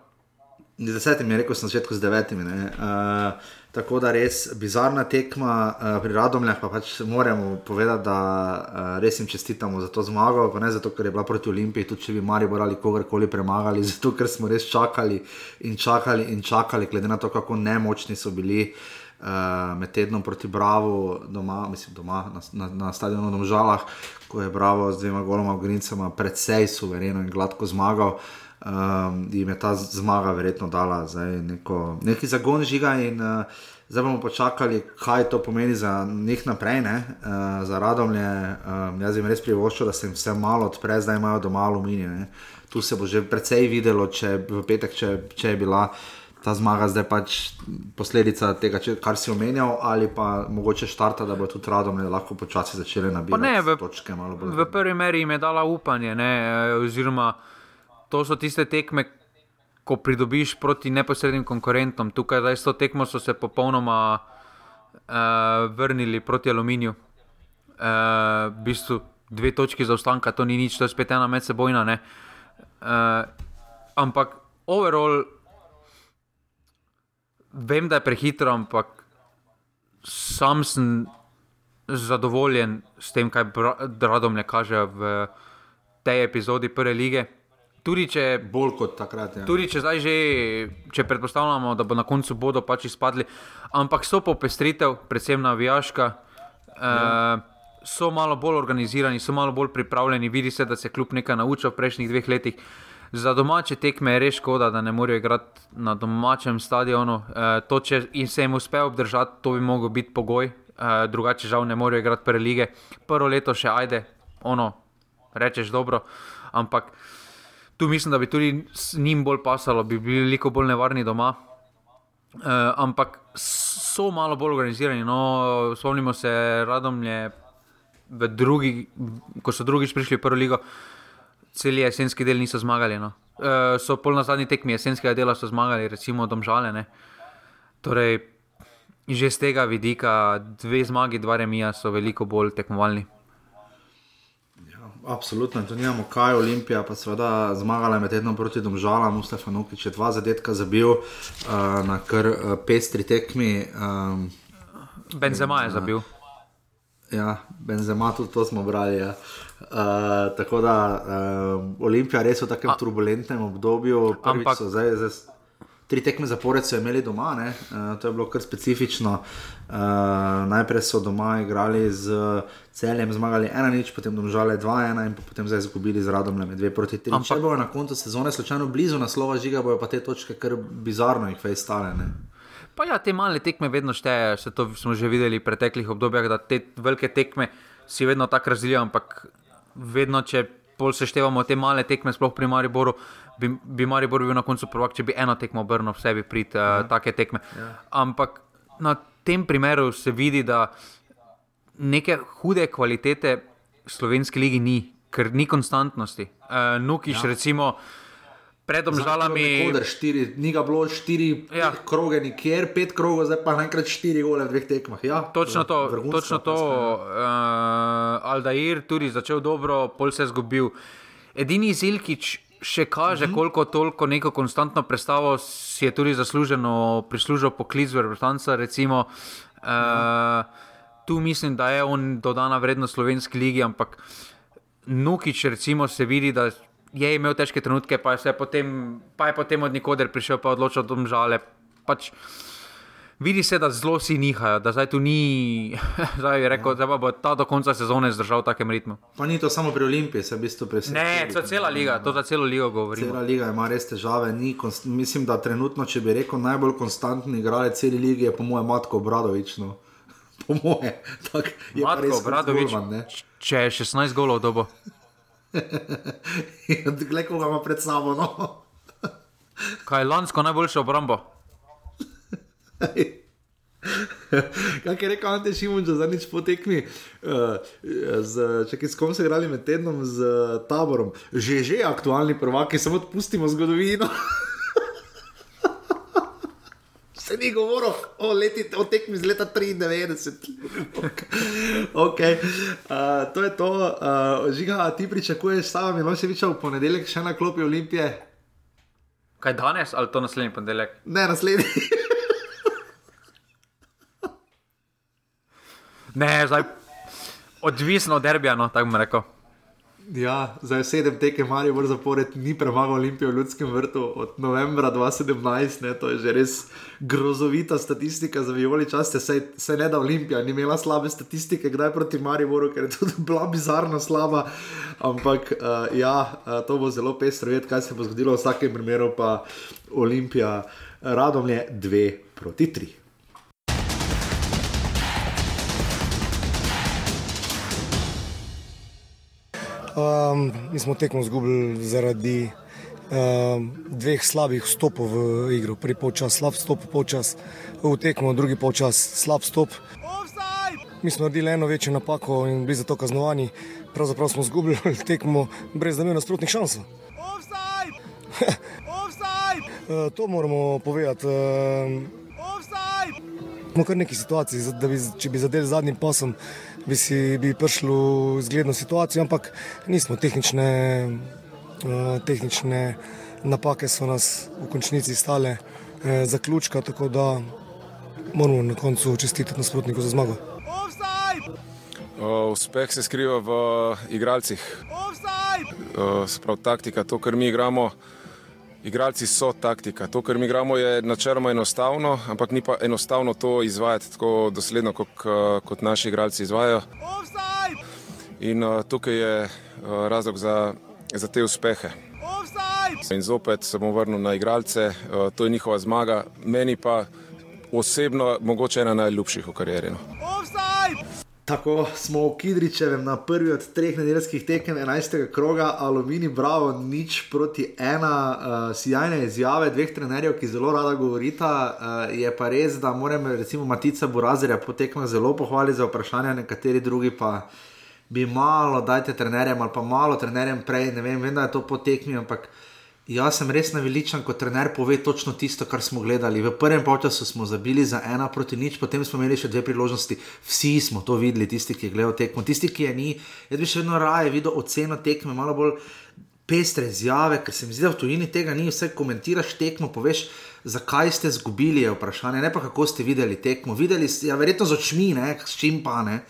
Z desetimi je rekel, sem na začetku z devetimi. Uh, tako da res bizarna tekma uh, pri Radomljah, pa pač moramo povedati, da uh, res jim čestitamo za to zmago, pa ne zato, ker je bila proti Olimpiji, tudi če bi Maribor ali kogarkoli premagali, zato ker smo res čakali in čakali in čakali, glede na to, kako nemočni so bili. Uh, med tednom proti Bravo, doma, mislim, doma na, na, na stadionu Domžalah, ko je Bravo z dvema goloma Grincema precej suvereno in gladko zmagal um, jim je ta zmaga verjetno dala neko, neki zagon žiga in uh, zdaj bomo počakali, kaj to pomeni za njih naprej, ne? uh, za radomlje. Um, jaz jim res privoščam, da se jim vse malo odpre, zdaj imajo doma aluminij. Ne? Tu se bo že precej videlo, če v petek, če, če je bila. Ta zmaga zdaj pač posledica tega, če, kar si omenjal, ali pa mogoče štarta, da bo tudi radom lahko počasi začele nabirati ne, v, točke. v prvi meri jim je dala upanje, ne, eh, oziroma to so tiste tekme, ko pridobiš proti neposrednim konkurentom. Tukaj zdaj s to tekmo so se popolnoma uh, vrnili proti aluminiju. Uh, v bistvu dve točki zaostanka, to ni nič, to je spet ena medsebojna. ne. Uh, ampak overall, vem, da je prehitro, ampak sam sem zadovoljen s tem, kaj Radom ne kaže v tej epizodi prve lige. Tudi če, Bolj kot takrat. Ja. tudi če zdaj že, če predpostavljamo, da bo na koncu bodo pač izpadli, ampak so popestritev, predvsem navijaška. Ja. Uh, so malo bolj organizirani, so malo bolj pripravljeni, vidi se, da se kljub nekaj naučil v prejšnjih dveh letih. Za domače tekme je res škoda, da ne morejo igrati na domačem stadionu. E, to, če se jim uspe obdržati, to bi lahko bil pogoj, e, drugače žal ne morejo igrati prve lige. Prvo leto še ajde, ono, rečeš dobro, ampak tu mislim, da bi tudi njim bolj pasalo, bi bili veliko bolj nevarni doma. E, ampak so malo bolj organizirani. No, spomnimo se, radom je drugi, ko so drugič prišli v prvo ligo, cel jesenski del niso zmagali. No. E, so pol na zadnji tekmi jesenskega dela so zmagali, recimo Domžale. Ne. Torej, že z tega vidika, dve zmagi, dva remija so veliko bolj tekmovalni. Absolutno, tu nimamo kaj, Olimpija pa seveda zmagala med tednom proti Domžalam, Mustafa Nukič je dva zadetka zabil uh, na kar uh, pestri tekmi. Um, Benzema je zabil. Ja, Benzema, tudi to smo brali. Ja. Uh, tako da uh, Olimpija res v takem A, turbulentnem obdobju, ampak so zdaj, zdaj tri tekme zapored so imeli doma, uh, to je bilo kar specifično. Uh, najprej so doma igrali z celjem, zmagali 1-0, potem domžale 2-1 in potem zdaj izgubili z radom le 2-3. Če bojo na koncu sezone slučajno blizu naslova žiga, bojo pa te točke kar bizarno jih fej stale. Ne? Pa ja, te male tekme vedno štejejo, se to smo že videli v preteklih obdobjih, da te velike tekme si vedno tako razdelijo, ampak vedno, če pol seštevamo te male tekme, sploh pri Mariboru, bi, bi Maribor bil na koncu prvak, če bi eno tekmo obrnil v sebi prid uh, ja. take tekme. Ja. Ampak na tem primeru se vidi, da neke hude kvalitete v slovenski ligi ni, ker ni konstantnosti. Uh, Nukiš, ja. recimo pred žalami. Ni ga bilo štiri ja. kroge, nikjer pet krogov, zdaj pa naenkrat štiri gole v dveh tekmah. Ja, točno to, točno to. Uh, Aldair tudi začel dobro, pol se je zgubil. Edini Zilkič še kaže, mm -hmm. koliko toliko neko konstantno predstavo si je tudi zasluženo prislužil poklic Vrtanca. Recimo, uh, mm. Tu mislim, da je on dodana vrednost slovenski ligi, ampak Nukič, recimo, se vidi, da je imel težke trenutke, pa je, potem, pa je potem od nikoder prišel, pa odločil, da je žale. Pač, vidi se, da zelo si nihajo, da zdaj tu ni, zdaj je rekel, ja. da bo ta do konca sezone zdržal v takem ritmu. Pa ni to samo pri Olimpiji, se v bistvu preseneča. Ne, to je cela liga, to za celo ligo govori. Cela liga ima res težave. Mislim, da trenutno, če bi rekel, najbolj konstantni igralec cele lige je po mojem Matko Bradovič. No. Po mojem, tako je. Matko Bradovič, če je 16 golov dobo. Glej, koga ima pred sabo. No? Kaj je lansko najboljše obrambo? Kaj je rekel Ante Šimun, da zadnjič potekmi, uh, če s kom se igrali med tednom z taborom, že že aktualni prvaki, samo odpustimo zgodovino se ni govoril o, leti, o tekmi iz leta 93. okay. uh, to je to, uh, žiga, ti pričakuješ, samo mi se vičal v ponedeljek še na klopi Olimpije. Kaj danes ali to naslednji ponedeljek? Ne, naslednji. ne, zdaj odvisno od derbija, no, tako bom rekel. Ja, zdaj sedem tekem ali bolj zapored, ni premagal Olimpijo v Ljudskem vrtu od novembra 2017, ne, to je že res grozovita statistika za vijoli časte. Sej, sej ne da Olimpija ni imela slabe statistike, kdaj proti Mariboru, ker je tudi bila bizarno slaba. Ampak uh, ja, uh, to bo zelo pestro vedeti, kaj se bo zgodilo v vsakem primeru, pa Olimpija radom je dve proti tri. Um, mi smo tekmo izgubili zaradi um, dveh slabih vstopov v igro. Prvi polčas, slab vstop, polčas v tekmo, drugi polčas, slab vstop. Mi smo naredili eno večjo napako in bili zato kaznovani. Pravzaprav smo izgubili tekmo brez namena nasprotnih šans. uh, to moramo povedati. Smo kar neki situaciji, da bi, če bi zadeli zadnjim pasom, bi si bi prišli v zgledno situacijo, ampak nismo tehnične, uh, tehnične napake, so nas v končnici stale uh, zaključka, tako da moramo na koncu čestitati nasprotniku za zmago. Uh, uspeh se skriva v igralcih. Uh, Sprav taktika, to, kar mi igramo, igralci so taktika. To, kar mi igramo, je načeloma enostavno, ampak ni pa enostavno to izvajati tako dosledno, kot, kot naši igralci izvajo. In uh, tukaj je uh, razlog za, za te uspehe. In zopet se bom vrnil na igralce, uh, to je njihova zmaga, meni pa osebno mogoče ena najljubših v karieri. No. Tako smo v Kidričevem na prvi od treh nedeljskih tekem 11. kroga, Alumini, bravo, nič proti ena, uh, sjajne izjave dveh trenerjev, ki zelo rada govorita. Uh, je pa res, da moram recimo Matica Burazerja potekma zelo pohvaliti za vprašanje, nekateri drugi pa bi malo, dajte trenerjem ali pa malo trenerjem prej, ne vem, vem da je to potekmi, ampak. Jaz sem res naveličen, ko trener pove točno tisto, kar smo gledali. V prvem času smo zabili za ena proti nič, potem smo imeli še dve priložnosti. Vsi smo to videli, tisti, ki je gledal tekmo, tisti, ki je ni. Jaz bi še vedno raje videl oceno tekme, malo bolj pestre izjave, ker se mi zdi, da v tujini tega ni. Vse komentiraš tekmo, poveš, zakaj ste izgubili, je vprašanje. Ne pa kako ste videli tekmo. Videli ste, ja, verjetno z očmi, ne, s čim pa ne.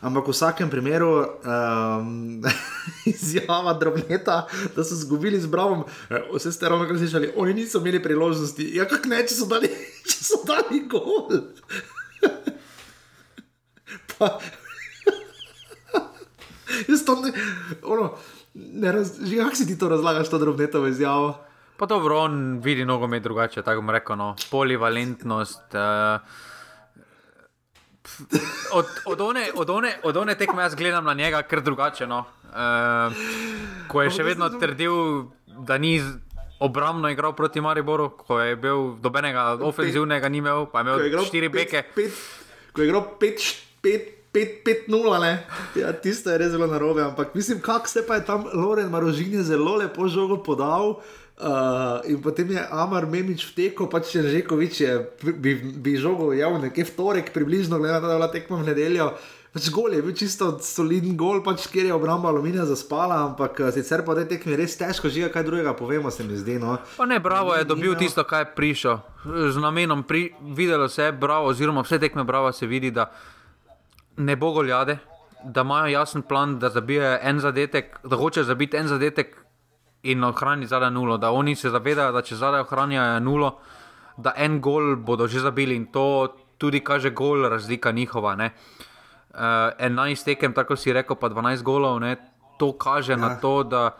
Ampak v vsakem primeru um, izjava drobneta, da so izgubili z Bravom, e, vse ste ravno slišali, oni niso imeli priložnosti. Ja, kak ne, če so dali, če so dali gol. pa, jaz to ne, ono, ne razumem, kako si ti to razlagaš, to drobnetovo izjavo. Pa dobro, on vidi nogomet drugače, tako bom rekel, no, polivalentnost. Uh, od, od, one, od, one, od one tekme jaz gledam na njega, ker drugače. No. Uh, ko je še vedno trdil, da ni obrambno igral proti Mariboru, ko je bil dobenega ofenzivnega, ni imel, pa je imel štiri beke. Ko je igral 5-0, ja, tisto je res zelo narobe. Ampak mislim, kako se pa je tam Loren Marožin zelo lepo žogo podal. Uh, in potem je Amar Memič vtekel, pač če že Kovič je, bi, bi žogo javno, nekje v torek, približno, glede na to, da je bila tekma v nedeljo. Pač gol je bil čisto soliden gol, pač kjer je obramba aluminija zaspala, ampak uh, sicer pa te tekme res težko žiga, kaj drugega povemo, se mi zdi. No. Pa ne, bravo je dobil tisto, kaj je prišel. Z namenom pri, videlo se je, bravo, oziroma vse tekme bravo se vidi, da ne bo goljade, da imajo jasen plan, da zabijajo en zadetek, da hoče zabiti en zadetek in ohrani zadaj nulo, da oni se zavedajo, da če zadaj ohranijo nulo, da en gol bodo že zabili in to tudi kaže gol, razlika njihova. Ne. Uh, 11 tekem, tako si rekel, pa 12 golov, ne. to kaže ja. na to, da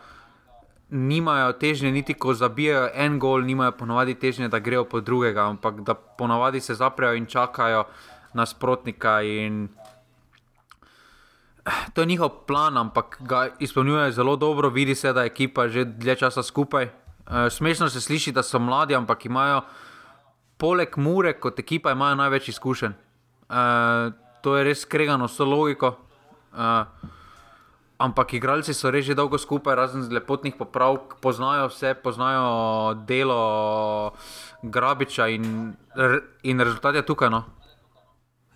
nimajo težnje, niti ko zabijajo en gol, nimajo ponovadi težnje, da grejo po drugega, ampak da ponovadi se zaprejo in čakajo nasprotnika. In to je njihov plan, ampak ga izpolnjuje zelo dobro, vidi se, da je ekipa že dlje časa skupaj. Uh, smešno se sliši, da so mladi, ampak imajo poleg Mure kot ekipa največ izkušenj. Uh, to je res skregano s logiko. Uh, ampak igralci so res že dolgo skupaj, razen z lepotnih popravk, poznajo vse, poznajo delo Grabiča in, in rezultat je tukaj. No.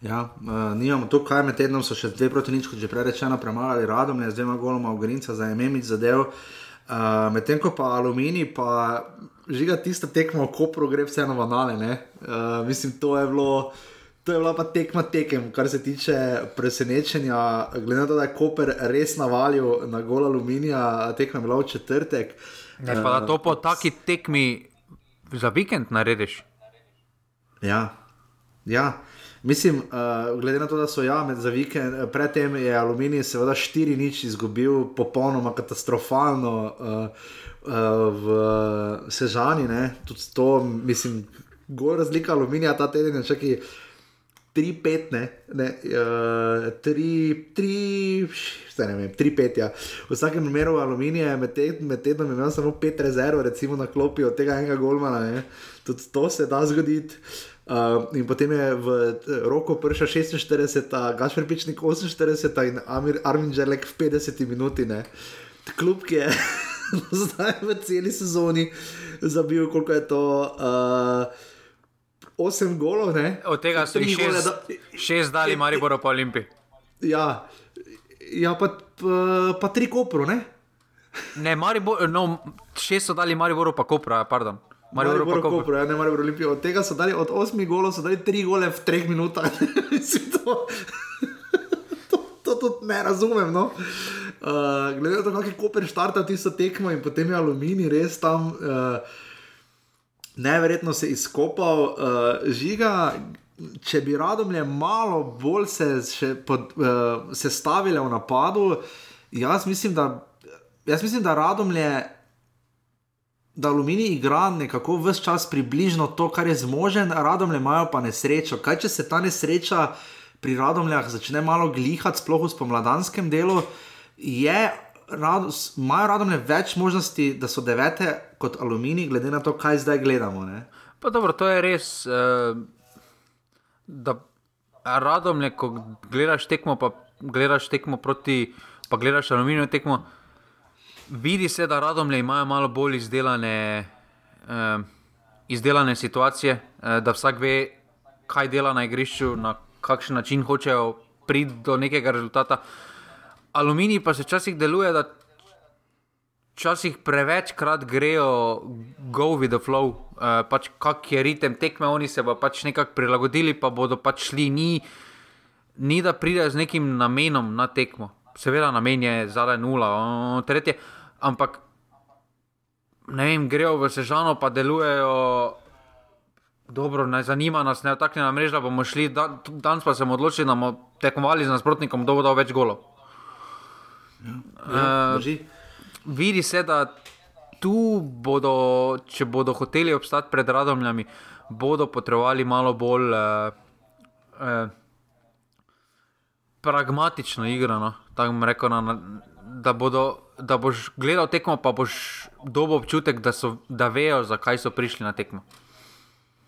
Ja, uh, nimamo to, kaj med tednom so še dve proti nič, kot že prej rečeno, premagali radom, z dvema goloma v Grinca za Ememič zadev. Uh, Medtem ko pa Alumini, pa žiga tista tekma v Kopru, gre vseeno v anale. Uh, mislim, to je bilo. To je bila pa tekma tekem, kar se tiče presenečenja. Glede na to, da je Koper res navalil na gol aluminija, tekma je bila v četrtek. Ne, pa da to po taki tekmi za vikend narediš. Ja, ja. Mislim, uh, glede na to, da so ja, za vikend, eh, predtem je Aluminij seveda štiri nič izgubil, popolnoma katastrofalno uh, uh, v Sežani. Ne? Tudi to, mislim, gor razlika Aluminija ta teden je čakaj. 3-5, ne, ne, uh, 3-5, ja. V vsakem primeru aluminija med, te, med tednom imel samo 5 rezerv, recimo na klopi od tega enega golmana, tudi to se da zgoditi. Uh, in potem je v roko prša 46, Gašpor Pičnik 48 in Amir Armin Želek v 50 minuti. Ne. Klub, ki je zdaj v celi sezoni zabil, koliko je to. Uh, Osem golov, ne? od tega so jih šest, da... šest dali, Maribor pa Olimpi. Ja, ja pa, pa, pa tri kopro, ne? Ne, Maribor, no, šest so dali, Maribor pa kopro, pardon. Marijo Roko, Kopro, ja, ne Marijo Olimpijo. Od tega so dali, od osmih golov so dali tri gole v treh minutah. to, to, to tudi ne razumem. No. Uh, glede na to, kako je Koper štartal tisto tekmo in potem je Aluminij res tam. Uh, neverjetno se izkopal, uh, žiga. Če bi radomlje malo bolj se, pod, uh, se stavile v napadu, jaz mislim, da, jaz mislim, da radomlje, da aluminij igra nekako vse čas približno to, kar je zmožen, radomlje imajo pa nesrečo. Kaj če se ta nesreča pri radomljah začne malo glihati, sploh v spomladanskem delu, je rado, imajo radomlje več možnosti, da so devete kot aluminij, glede na to, kaj zdaj gledamo. Dobro, to je res. Uh, da radomlje, ko gledaš tekmo, pa gledaš tekmo proti, pa gledaš aluminij tekmo. Vidi se, da radomlje imajo malo bolj izdelane, uh, izdelane situacije, uh, da vsak ve, kaj dela na igrišču, na kakšen način hočejo priti do nekega rezultata. Aluminij pa se včasih deluje, da včasih prevečkrat grejo go with the flow, uh, pač kak je ritem tekme, oni se pa pač nekako prilagodili, pa bodo pač šli, ni, ni da pridejo z nekim namenom na tekmo. Seveda, namen je zadaj nula, o, tretje, ampak ne vem, grejo v sežano, pa delujejo. Dobro, ne zanima nas, ne tako na mrežo bomo šli. Dan, danes pa smo odločili, da bomo tekmovali z nasprotnikom, kdo bo dal več golov. Ja, uh, vidi se, da tu bodo, če bodo hoteli obstati pred radomljami, bodo potrebovali malo bolj uh, uh, pragmatično igro. No? Rekel, na, da, bodo, da boš gledal tekmo, pa boš dobil občutek, da, so, da vejo, zakaj so prišli na tekmo.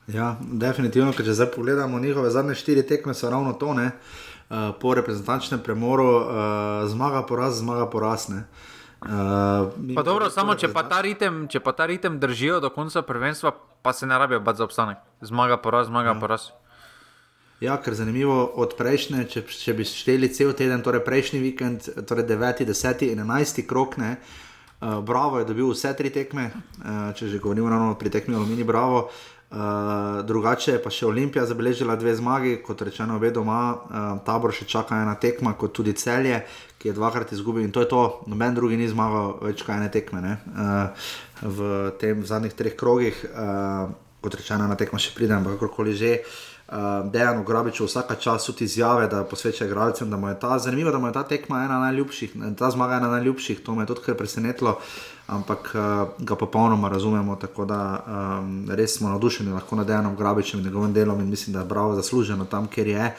Ja, definitivno, ker če zdaj pogledamo njihove zadnje štiri tekme, so ravno to. Uh, uh, po reprezentančnem premoru, uh, zmaga poraz, zmaga poraz. Uh, pa dobro, samo če pa, ritem, če pa ta ritem držijo do konca prvenstva, pa se ne rabijo bati za obstanek. Zmaga poraz, zmaga ja. poraz. Ja, ker zanimivo od prejšnje, če, če bi šteli cel teden, torej prejšnji vikend, torej 9, 10 in 11 krok, ne, uh, Bravo je dobil vse tri tekme, uh, če že govorimo pri tekmi Alumini Bravo. Uh, drugače je pa še Olimpija zabeležila dve zmagi, kot rečeno, obe doma, uh, tabor še čaka ena tekma, kot tudi celje, ki je dvakrat izgubil in to je to, noben drugi ni zmagal več kaj ene tekme ne? uh, v tem v zadnjih treh krogih, uh, kot rečeno, ena tekma še pride, ampak kakorkoli že. Uh, Dejan Ugrabič vsaka čas tudi izjave, da posveča igralcem, da mu je ta zanimivo, da mu je ta tekma ena najljubših, ta zmaga ena najljubših, to me je tudi kar presenetilo. Uh, ampak uh, ga popolnoma razumemo. Tako da um, res smo navdušeni lahko nad Dejanom Grabičem in njegovim delom in mislim, da je bravo zasluženo tam, kjer je.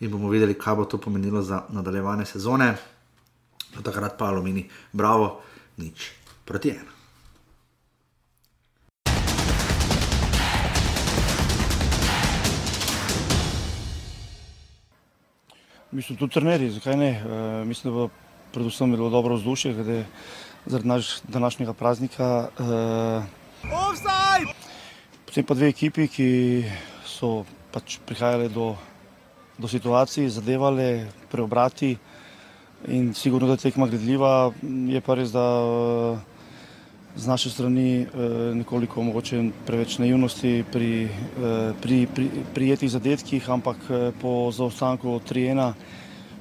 In bomo videli, kaj bo to pomenilo za nadaljevanje sezone. Takrat pa alumini, bravo, nič proti ena. Mislim, tudi trenerji, zakaj ne? E, mislim, da bo predvsem bilo dobro vzdušje, zaradi naš, današnjega praznika. Uh, potem pa dve ekipi, ki so pač prihajali do, do situacij, zadevali, preobrati in sigurno, da je tekma gledljiva. Je pa res, da uh, z naše strani uh, nekoliko mogoče preveč naivnosti pri, uh, pri, pri, pri jetih zadetkih, ampak uh, po zaostanku 3-1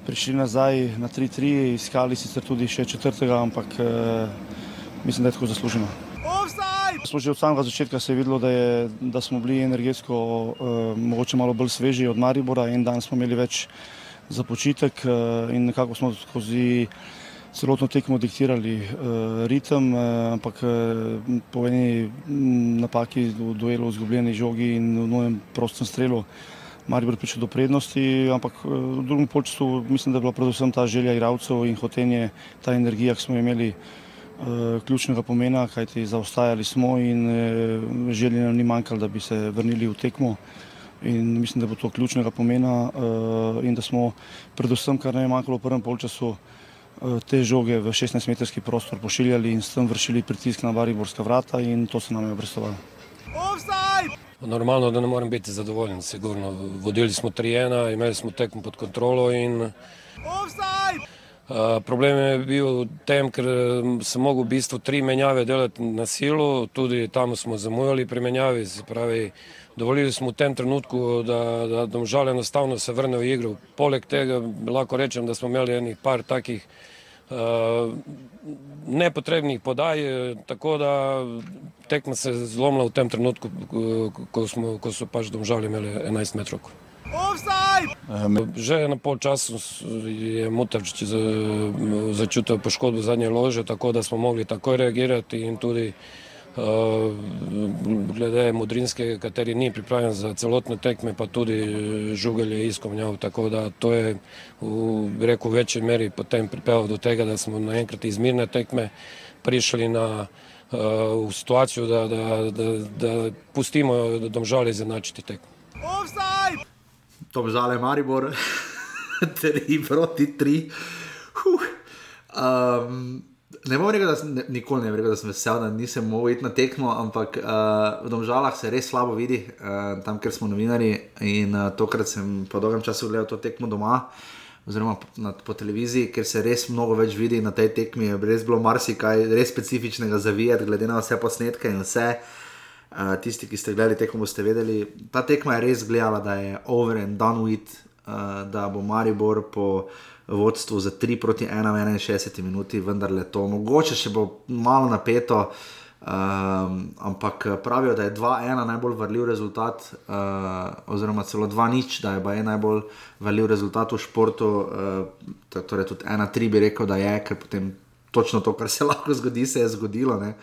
prišli nazaj na 3-3, iskali sicer tudi še četrtega, ampak eh, mislim, da je tako zasluženo. Smo že od samega začetka se je videlo, da, je, da smo bili energetsko eh, mogoče malo bolj sveži od Maribora in dan smo imeli več za počitek eh, in nekako smo skozi celotno tekmo diktirali eh, ritem, eh, ampak eh, po eni napaki v duelu, izgubljeni žogi in v novem prostem strelu Maribor prišel do prednosti, ampak v drugem polčasu mislim, da je bila predvsem ta želja igralcev in hotenje, ta energija, ki smo imeli uh, ključnega pomena, kajti zaostajali smo in uh, želje nam ni manjkalo, da bi se vrnili v tekmo. In mislim, da bo to ključnega pomena uh, in da smo predvsem, kar nam je manjkalo v prvem polčasu, uh, te žoge v 16-metrski prostor pošiljali in s tem vršili pritisk na Mariborska vrata in to se nam je obrestovalo. Normalno, da ne morem biti zadovoljen, sigurno. Vodili smo 3-1, imeli smo tekmo pod kontrolo in uh, problem je bil v tem, ker sem mogel v bistvu tri menjave delati na silu, tudi tam smo zamujali pri menjavi, se pravi, dovolili smo v tem trenutku, da, da domžal enostavno se vrne v igro. Poleg tega lahko rečem, da smo imeli enih par takih uh, nepotrebnih podaj, tako da tekma se je zlomila v tem trenutku, ko, smo, ko so pač domžali imeli 11 metrov. Že na pol času je Mutavčič začutil poškodbo zadnje lože, tako da smo mogli takoj reagirati in tudi uh, glede Mudrinske, kateri ni pripravljen za celotne tekme, pa tudi Žugelj je izkomnjal, tako da to je v, reku, v večji meri potem pripeljalo do tega, da smo naenkrat iz mirne tekme prišli na uh, v situacijo, da, da, da, da pustimo domžali zanačiti tekmo. To žale Maribor, tri proti tri. Huh. Um, ne bom rekel, da sem ne, nikoli ne rekel, da sem vesel, da nisem mogel iti na tekmo, ampak uh, v domžalah se res slabo vidi, uh, tam, ker smo novinari. In uh, tokrat sem po dolgem času gledal to tekmo doma. Oziroma na, po televiziji, ker se res mnogo več vidi na tej tekmi, je res bilo marsikaj res specifičnega za videti, glede na vse posnetke in vse. Uh, Uh, tisti, ki ste gledali tekmo, boste vedeli, ta tekma je res gledala, da je over and done with, uh, da bo Maribor po vodstvu za 3 proti 1 v 61 minuti, vendar le to. Mogoče še bo malo napeto, um, ampak pravijo, da je 2-1 najbolj vrljiv rezultat, uh, oziroma celo 2-0, da je pa en najbolj vrljiv rezultat v športu. Uh, torej, tudi 1-3 bi rekel, da je, ker potem točno to, kar se lahko zgodi, se je zgodilo. Ne?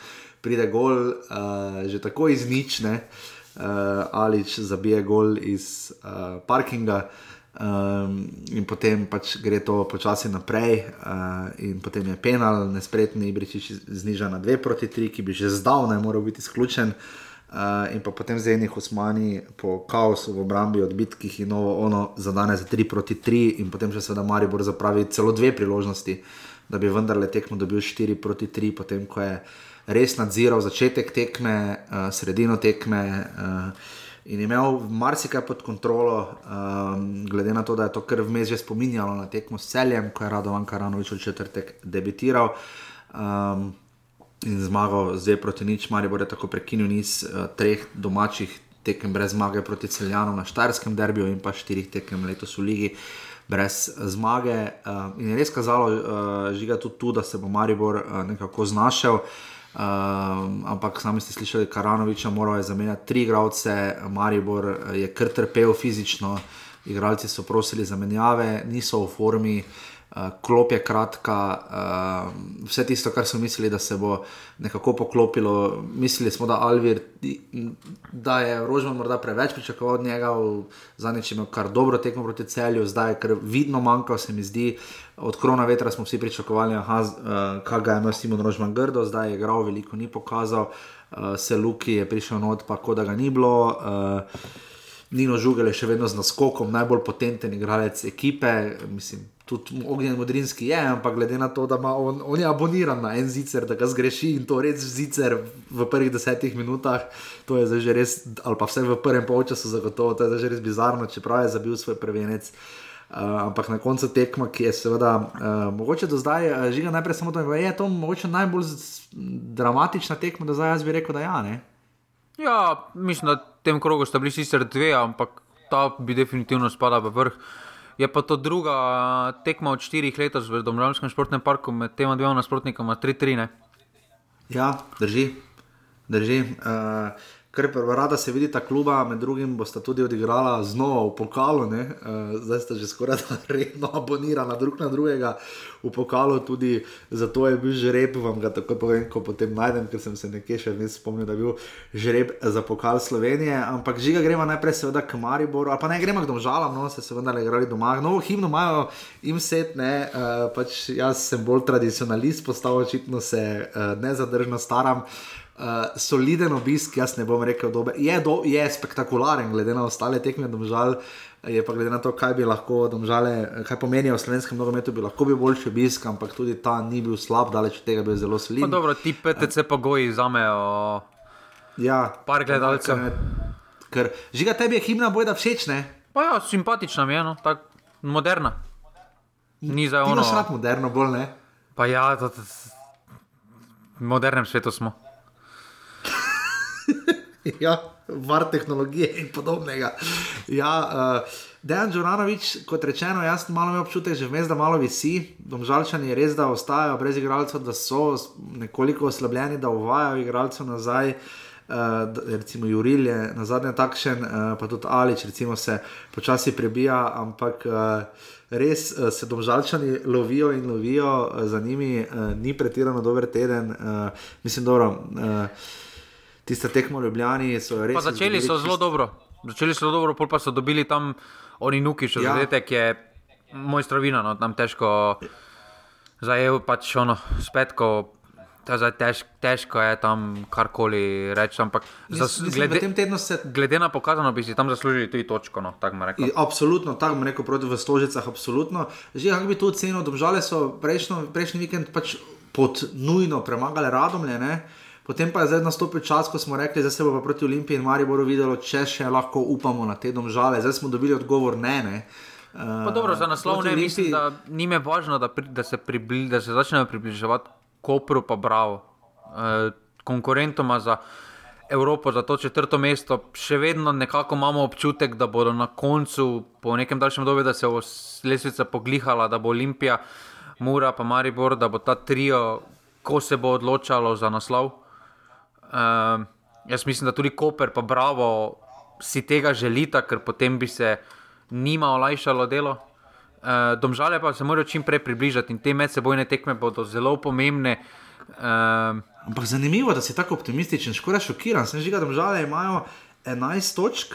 pride gol, uh, že tako iz nične, uh, ali zabije gol iz uh, parkinga. Um, in potem pač gre to počasi naprej, uh, in potem je penal, nespretni Ibričič zniža na 2 proti 3, ki bi že zdavnaj moral biti izključen. Uh, in potem zdaj njih Osmani po kaosu v obrambi, odbitkih in novo ono za 3 proti 3, in potem še seveda Maribor zapravi celo dve priložnosti, da bi vendarle tekmo dobil 4 proti 3, potem ko je res nadziral začetek tekme, uh, sredino tekme uh, in imel marsikaj pod kontrolo, um, glede na to, da je to kar vmes že spominjalo na tekmo s celjem, ko je Radovan Karanovič v četrtek debitiral. Um, In zmagal zdaj proti nič, ali bo tako prekinil niz uh, treh domačih tekem brez zmage proti celjanom na Štajerskem derbiju in pa štirih tekem letos v Ligi brez zmage. Uh, in je res kazalo, uh, žiga tudi tu, da se bo Maribor uh, nekako znašel. Uh, Um, ampak sami ste slišali, Karanoviča morajo zamenjati tri igralce, Maribor je kar trpel fizično, igralci so prosili za menjave, niso v formi. Uh, klop je kratka, uh, vse tisto, kar smo mislili, da se bo nekako poklopilo. Mislili smo, da, Alvir, da je Rožman morda preveč pričakoval od njega, zadnjič imel kar dobro tekmo proti celju, zdaj je kar vidno manjkalo, se mi zdi. Od korona vetra smo vsi pričakovali, da uh, ga je imel Simon Rožman grdo, zdaj je igral, veliko ni pokazal, uh, se Luki je prišel not, pa kot da ga ni bilo. Uh, Nino Žugel je še vedno z naskokom najbolj potenten igralec ekipe, mislim, tudi ognjen modrinski je, ampak glede na to, da ima on, on je aboniran na en zicer, da ga zgreši in to res zicer v prvih desetih minutah, to je zdaj že res, ali pa vse v prvem polčasu zagotovo, to je zdaj že res bizarno, čeprav je zabil svoj prvenec. Uh, ampak na koncu tekma, ki je seveda uh, mogoče do zdaj, uh, žiga najprej samo to, da je to mogoče najbolj dramatična tekma, da zdaj jaz bi rekel, da ja. Ne? Ja, mislim, da v tem krogu sta bili sicer dve, ampak ta bi definitivno spadal v vrh. Uh, Je pa to druga tekma od štirih let v Domžalskem športnem parku med tema dvema nasprotnikoma, 3-3. Ja, drži. drži. Uh, Ker rada se vidi ta kluba, med drugim bosta tudi odigrala znova v pokalu, uh, zdaj sta že skoraj redno abonirana drug na drugega v pokalu, tudi zato je bil žreb, vam ga tako povem, ko potem najdem, ker sem se nekje še vedno spomnil, da je bil žreb za pokal Slovenije. Ampak žiga gremo najprej seveda k Mariboru, ali pa ne gremo k domžalam, no se seveda ne igrali doma. Novo himno imajo im set, ne, uh, pač jaz sem bolj tradicionalist, postal očitno se uh, nezadržno staram. Uh, soliden obisk, jaz ne bom rekel, da je, do, je spektakularen, glede na ostale tekme, domžal, je pa glede na to, kaj bi lahko domžale, kaj pomenijo v slovenskem nogometu, bi lahko bil boljši obisk, ampak tudi ta ni bil slab, daleč od tega bil zelo soliden. Dobro, ti PTC pa goji za me, ja, par gledalcev. Ker žiga tebi je himna bojda všeč, ne? Pa ja, simpatična mi je, no, tako moderna. Ni za ono. Ti imaš rad moderno, bolj ne? Pa ja, v modernem svetu smo. ja, var tehnologije in podobnega. Ja, uh, Dejan Džoranovič, kot rečeno, jaz malo imam občutek, že vmes, da malo visi. Domžalčani res, da ostajajo brez igralcev, da so nekoliko oslabljeni, da uvajajo igralcev nazaj. Uh, recimo Juril je na zadnje takšen, uh, pa tudi Alič, recimo se počasi prebija, ampak uh, res uh, se domžalčani lovijo in lovijo uh, za njimi, uh, ni pretirano dober teden. Uh, mislim, dobro. Uh, Tiste tekmo Ljubljani so res. Pa začeli so zelo dobro. Začeli so dobro, pol pa so dobili tam oni nuki, še ja. zadetek je moj strovina, no, tam težko zajel, pač ono, spet, ko tež, težko je tam karkoli reči. Ampak zas, glede, se... glede na pokazano, bi si tam zaslužili tudi točko. No, absolutno, tako bom rekel, proti v Stožicah, absolutno. Že kako bi to ocenil, domžale so prejšnjo, prejšnji vikend pač pod nujno premagali radomljene. Potem pa je zdaj nastopil čas, ko smo rekli, da se bo proti Olimpiji in Mariboru videlo, če še lahko upamo na te domžale. Zdaj smo dobili odgovor ne. ne. Uh, dobro, za naslov ne Olimpiji... mislim, da ni me važno, da, pri, da, se pribli, da se začnejo približevati Kopru, pa Bravo. Uh, konkurentoma za Evropo, za to četrto mesto, še vedno nekako imamo občutek, da bodo na koncu, po nekem daljšem obdobju, da se bo lesvica poglihala, da bo Olimpija, Mura, pa Maribor, da bo ta trio, ko se bo odločalo za naslov. Uh, jaz mislim, da tudi Koper, pa Bravo, si tega želita, ker potem bi se njima olajšalo delo. Uh, domžale pa se morajo čim prej približati in te medsebojne tekme bodo zelo pomembne. Uh, Ampak zanimivo, da si tako optimističen, skoraj šokiran. Sem že rekel, da imajo 11 točk.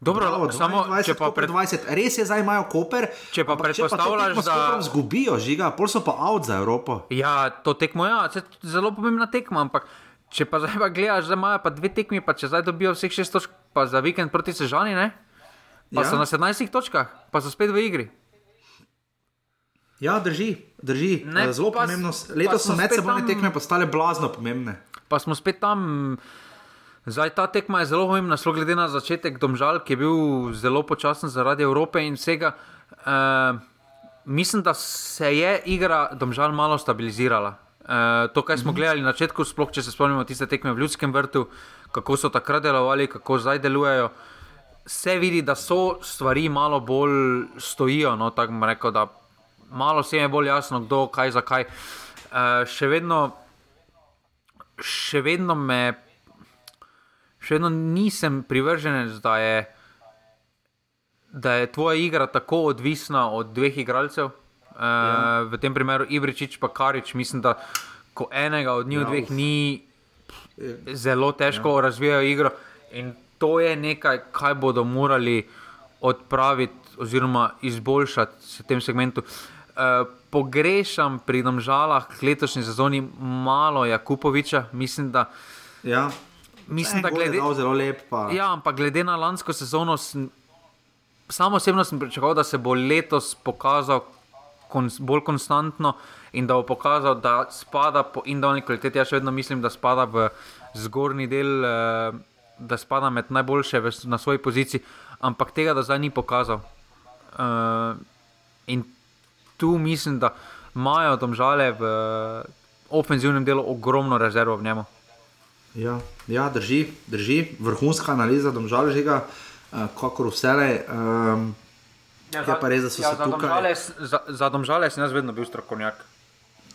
Dobro, Bravo, 20, samo 20, če pa pred 20, res je, zdaj imajo Koper. Če pa predpostavljaš, da se zgubijo, žiga, pol so pa out za Evropo. Ja, to tekmo je ja, zelo pomembna tekma, ampak Če pa zdaj pa gledaš, da imajo pa dve tekmi, pa če zdaj dobijo vseh šest točk, pa za vikend proti sežani, ne? pa ja. so na 17 točkah, pa so spet v igri. Ja, drži, drži. Ne, zelo pomembno. Letos so medsebojne tekme postale blazno pomembne. Pa smo spet tam. Zdaj ta tekma je zelo pomembna, zelo glede na začetek Domžal, ki je bil zelo počasen zaradi Evrope in vsega. Uh, mislim, da se je igra Domžal malo stabilizirala. Uh, to, kar smo mhm. gledali na začetku, sploh če se spomnimo tiste tekme v Ljudskem vrtu, kako so takrat delovali, kako zdaj delujejo, se vidi, da so stvari malo bolj stojijo. No, rekel, da malo se jim je bolj jasno, kdo, kaj, zakaj. Uh, še, vedno, še vedno me, še vedno nisem privržen, da je, da je tvoja igra tako odvisna od dveh igralcev. Ja. Uh, v tem primeru Ibričič in Karič, mislim, da ko enega od njih ja, dveh ni, zelo težko ja. razvijajo igro. In to je nekaj, kar bodo morali odpraviti oziroma izboljšati v tem segmentu. Uh, pogrešam pri domžalah letošnji sezoni malo Jakupoviča, mislim, da. Ja. Mislim, da glede, lep, ja, glede na lansko sezono, sem, samo osebno sem pričakoval, da se bo letos pokazal kons, bolj konstantno in da bo pokazal, da spada po individualni kvaliteti. Jaz še vedno mislim, da spada v zgornji del, eh, da spada med najboljše v, na svoji poziciji, ampak tega da zdaj ni pokazal. Uh, in tu mislim, da imajo tam žale v ofenzivnem delu ogromno rezervo v njemu. Ja, ja drži, drži, vrhunska analiza, da žal že ga, uh, kako vse le. Um, Ja, za, pa res, da so ja, se tukaj. Domžale, za, za domžale sem jaz vedno bil strokovnjak.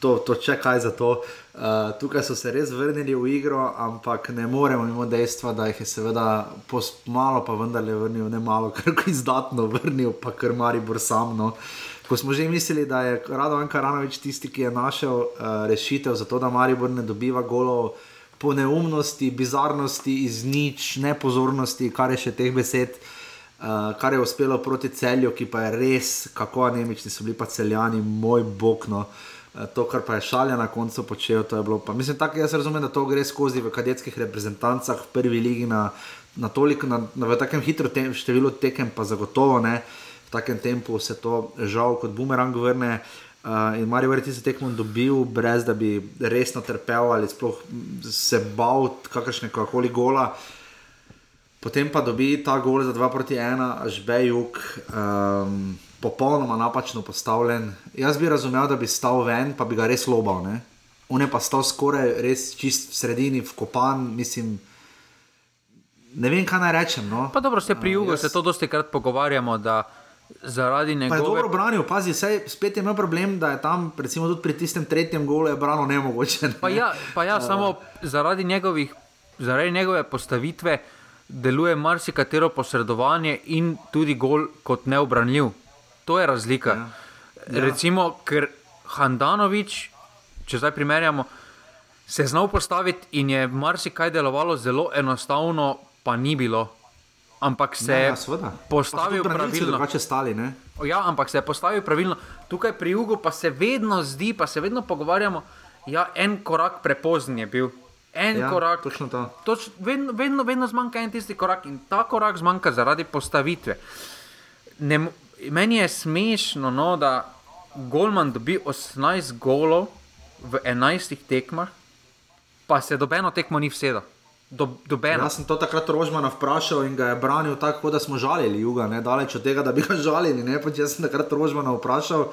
To, to če kaj za to. Uh, tukaj so se res vrnili v igro, ampak ne moremo mimo dejstva, da jih je seveda malo, pa vendarle vrnil, ne malo, kar izdatno vrnil, pa kar mari bor sam. No. Ko smo že mislili, da je Radovan Karanovič tisti, ki je našel uh, rešitev za to, da Maribor ne dobiva golov po neumnosti, bizarnosti, iz nič, nepozornosti, kar je še teh besed. Uh, uh, kar je uspelo proti celju, ki pa je res, kako anemični so bili pa celjani, moj bog. No. Uh, to, kar pa je šalja na koncu počel, to je bilo. Pa. Mislim, tako jaz razumem, da to gre skozi v kadetskih reprezentancah v prvi ligi na, na toliko, na, na, v takem hitrem tem, številu tekem, pa zagotovo ne. V takem tempu se to žal kot bumerang vrne. Uh, in Marijo je tisti tekmo dobil, brez da bi resno trpel ali sploh se bal kakršne koli gola. Uh, potem pa dobi ta gol za 2 proti 1, žbejuk, um, popolnoma napačno postavljen. Jaz bi razumel, da bi stal ven, pa bi ga res lobal. Ne? On je pa stal skoraj res čist v sredini, vkopan, mislim. Ne vem, kaj naj rečem. No. Pa dobro, se pri jugu uh, jaz... se to dosti krat pogovarjamo, da zaradi Pa je njegove. dobro branil, pazi, sej, spet je imel problem, da je tam, recimo, tudi pri tistem tretjem golu je branil nemogoče. Ne? Pa ja, pa ja samo zaradi, njegovih, zaradi njegove postavitve deluje marsikatero posredovanje in tudi gol kot neobranljiv. To je razlika. Ja. Ja. Recimo, ker Handanovič, če zdaj primerjamo, se je znal postaviti in je marsikaj delovalo zelo enostavno, pa ni bilo. Ampak se Ja, je ja, seveda. postavil Pa pravilno. stali, ne? Ja, ampak se je postavil pravilno. Tukaj pri Jugu pa se vedno zdi, pa se vedno pogovarjamo, da ja, en korak prepozen je bil. En Ja, korak, točno to. Toč, vedno, vedno, vedno zmanjka en tisti korak in ta korak zmanjka zaradi postavitve. Ne, meni je smešno, no, da Golman dobi 18 golov v 11 tekmah, pa se dobeno tekmo ni vsedel. Do, dobeno. Jaz sem to takrat Rožmana vprašal in ga je branil tako, da smo žalili Juga, ne daleč od tega, da bi ga žalili. Ne? Pač jaz sem takrat Rožmana vprašal,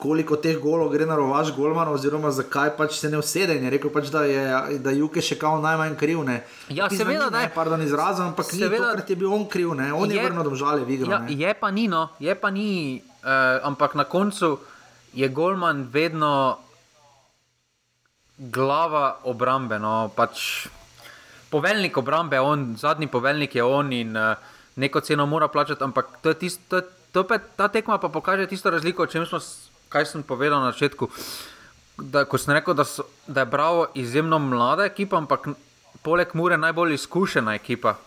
koliko teh golov gre na rovaš Golmana, oziroma zakaj pač se ne usede. Je rekel, pač, da je da Juk je še kao najmanj kriv. Ne? Ja, Pizda seveda, ni, ne, ne. pardon, izrazom, ampak ni Seveda. ker je bil on kriv, ne? on je, je vrnil domžale v igro. Ja, ne. je pa ni, no, je pa ni, uh, ampak na koncu je Golman vedno glava obrambe. No, pač poveljnik obrambe je on, zadnji poveljnik je on in uh, neko ceno mora plačati, ampak to je tisto, to, je- ta tekma pa pokaže tisto razliko, o čem smo, kaj sem povedal na začetku. Da, ko sem rekel, da, so, da je Bravo izjemno mlada ekipa, ampak poleg Mure najbolj izkušena ekipa.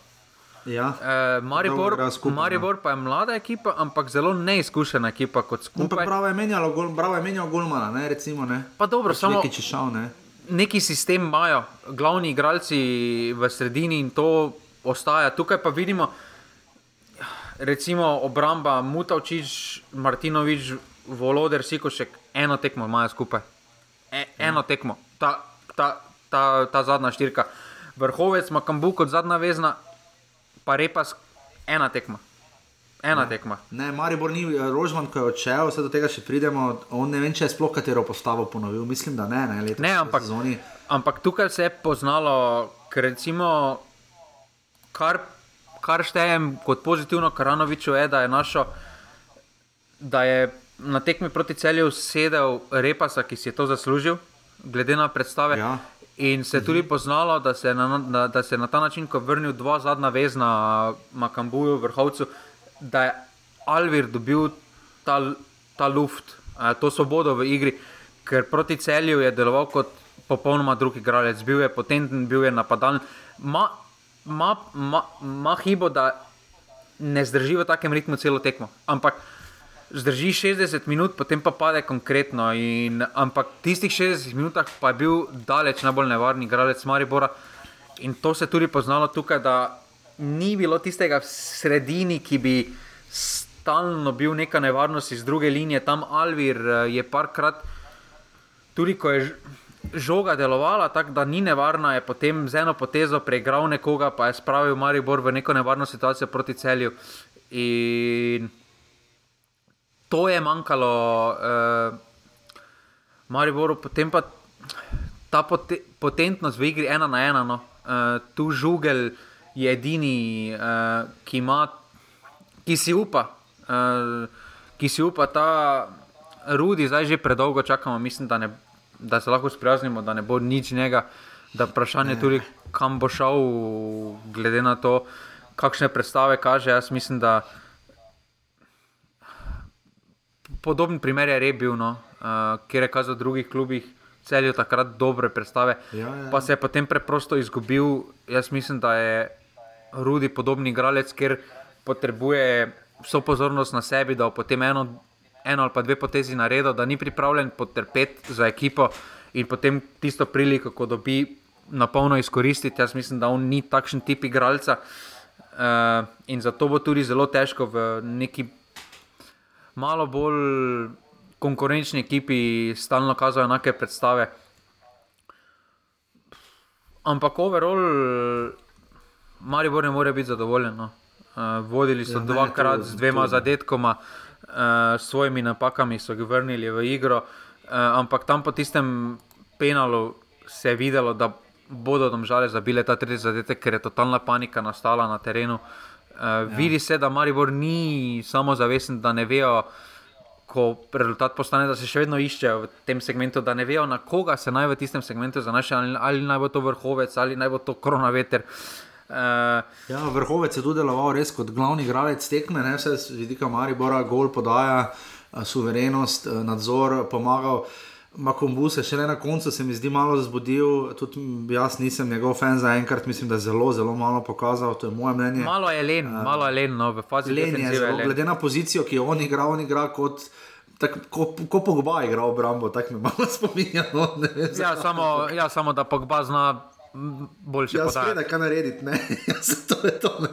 Ja. E, Maribor, skupaj, no. Maribor pa je mlada ekipa, ampak zelo neizkušena ekipa kot Ampak skupaj. bravo je menjalo, gol, bravo je menjal Golmana, ne, recimo. Ne? Pa dobro, samo Neki če šel, ne. neki sistem imajo, glavni igralci v sredini in to ostaja. Tukaj pa vidimo, recimo obramba Mutavčič, Martinovič, Voloder, Sikošek, eno tekmo imajo skupaj. E, eno tekmo, ta, ta, ta, ta zadnja štirka. Vrhovec, Makambu kot zadnja vezna, pa repas, ena tekma. Ena tekma. Ne, Maribor ni, Rožman, ko je odšel, vse do tega še pridemo. On ne vem, če je sploh katero postavo ponovil. Mislim, da ne, ne, letos Ne, ampak, sezoni. ampak tukaj se je poznalo, ker recimo, kar, kar štejem kot pozitivno Karanoviču, je, da je našo, da je na tekmi proti celju sedel Repasa, ki si je to zaslužil, glede na predstave. Ja. In se je tudi poznalo, da se je na, da, da se na ta način, ko je vrnil dva zadnja vezna Makambuju, vrhovcu, da je Alvir dobil ta, ta luft, to svobodo v igri, ker proti celju je deloval kot popolnoma drug igralec, bil je potenten, bil je napadalen. Ma, ma, ma, ma hibo, da ne zdrži v takem ritmu celo tekmo. Ampak zdrži 60 minut, potem pa pade konkretno. In, ampak tistih 60 minutah pa je bil daleč najbolj nevarni igralec Maribora. In to se tudi poznalo tukaj, da ni bilo tistega v sredini, ki bi stalno bil neka nevarnost iz druge linije. Tam Alvir eh, je parkrat, tudi ko je žoga delovala, tako da ni nevarna, je potem z eno potezo preigral nekoga, pa je spravil Maribor v neko nevarno situacijo proti celju. In to je manjkalo uh, Mariboru, potem pa ta pote potentnost v igri ena na ena. No. Uh, tu žugel je edini, uh, ki, ima, ki si upa, uh, ki si upa ta Rudi, zdaj že predolgo čakamo, mislim, da, ne, da se lahko sprijaznimo, da ne bo nič njega. Da vprašanje tudi, kam bo šel, glede na to, kakšne predstave kaže. Jaz mislim, da podoben primer je Rebil, no, uh, kjer je kazal v drugih klubih, celijo takrat dobre predstave, Ja, ja. pa se je potem preprosto izgubil. Jaz mislim, da je Rudi podoben igralec, ker potrebuje vso pozornost na sebi, da potem eno, eno ali pa dve potezi naredil, da ni pripravljen potrpeti za ekipo in potem tisto priliko, ko dobi na polno izkoristiti. Jaz mislim, da on ni takšen tip igralca. Uh, in zato bo tudi zelo težko v neki malo bolj konkurenčni ekipi stalno kazajo enake predstave. Ampak overall, Maribor ne more biti zadovoljen. No. Uh, vodili so Ja, dvakrat to- z dvema to- zadetkoma, uh, s svojimi napakami so jih vrnili v igro. Uh, ampak tam po tistem penalu se je videlo, da bodo domžale zabile ta tretji zadetek, ker je totalna panika nastala na terenu. Uh, ja. Vidi se, da Maribor ni samo zavesten, da ne vejo, ko rezultat postane, da se še vedno iščejo v tem segmentu, da ne vejo, na koga se naj v tistem segmentu zanašajo, ali, ali naj bo to vrhovec ali naj bo to koronaveter. Uh, ja, vrhovec je tudi deloval res kot glavni igralec tekme, ne vse z vidika Maribora, gol podaja, uh, suverenost, uh, nadzor, pomagal. Makombu se še na koncu se mi zdi malo zbudil, tudi jaz nisem njegov fan za enkrat, mislim, da je zelo, zelo malo pokazal, to je moje mnenje. Malo je len, uh, malo je len, no, v fazi len je zelo, glede na pozicijo, ki jo on igra, on igra kot. Tak, ko ko Pogba je igral obrambo, tako mi malo spominja. No, ja, samo, ja, samo da Pogba zna boljše ja. Ja, kaj narediti, ne, ja, to je to. Uh,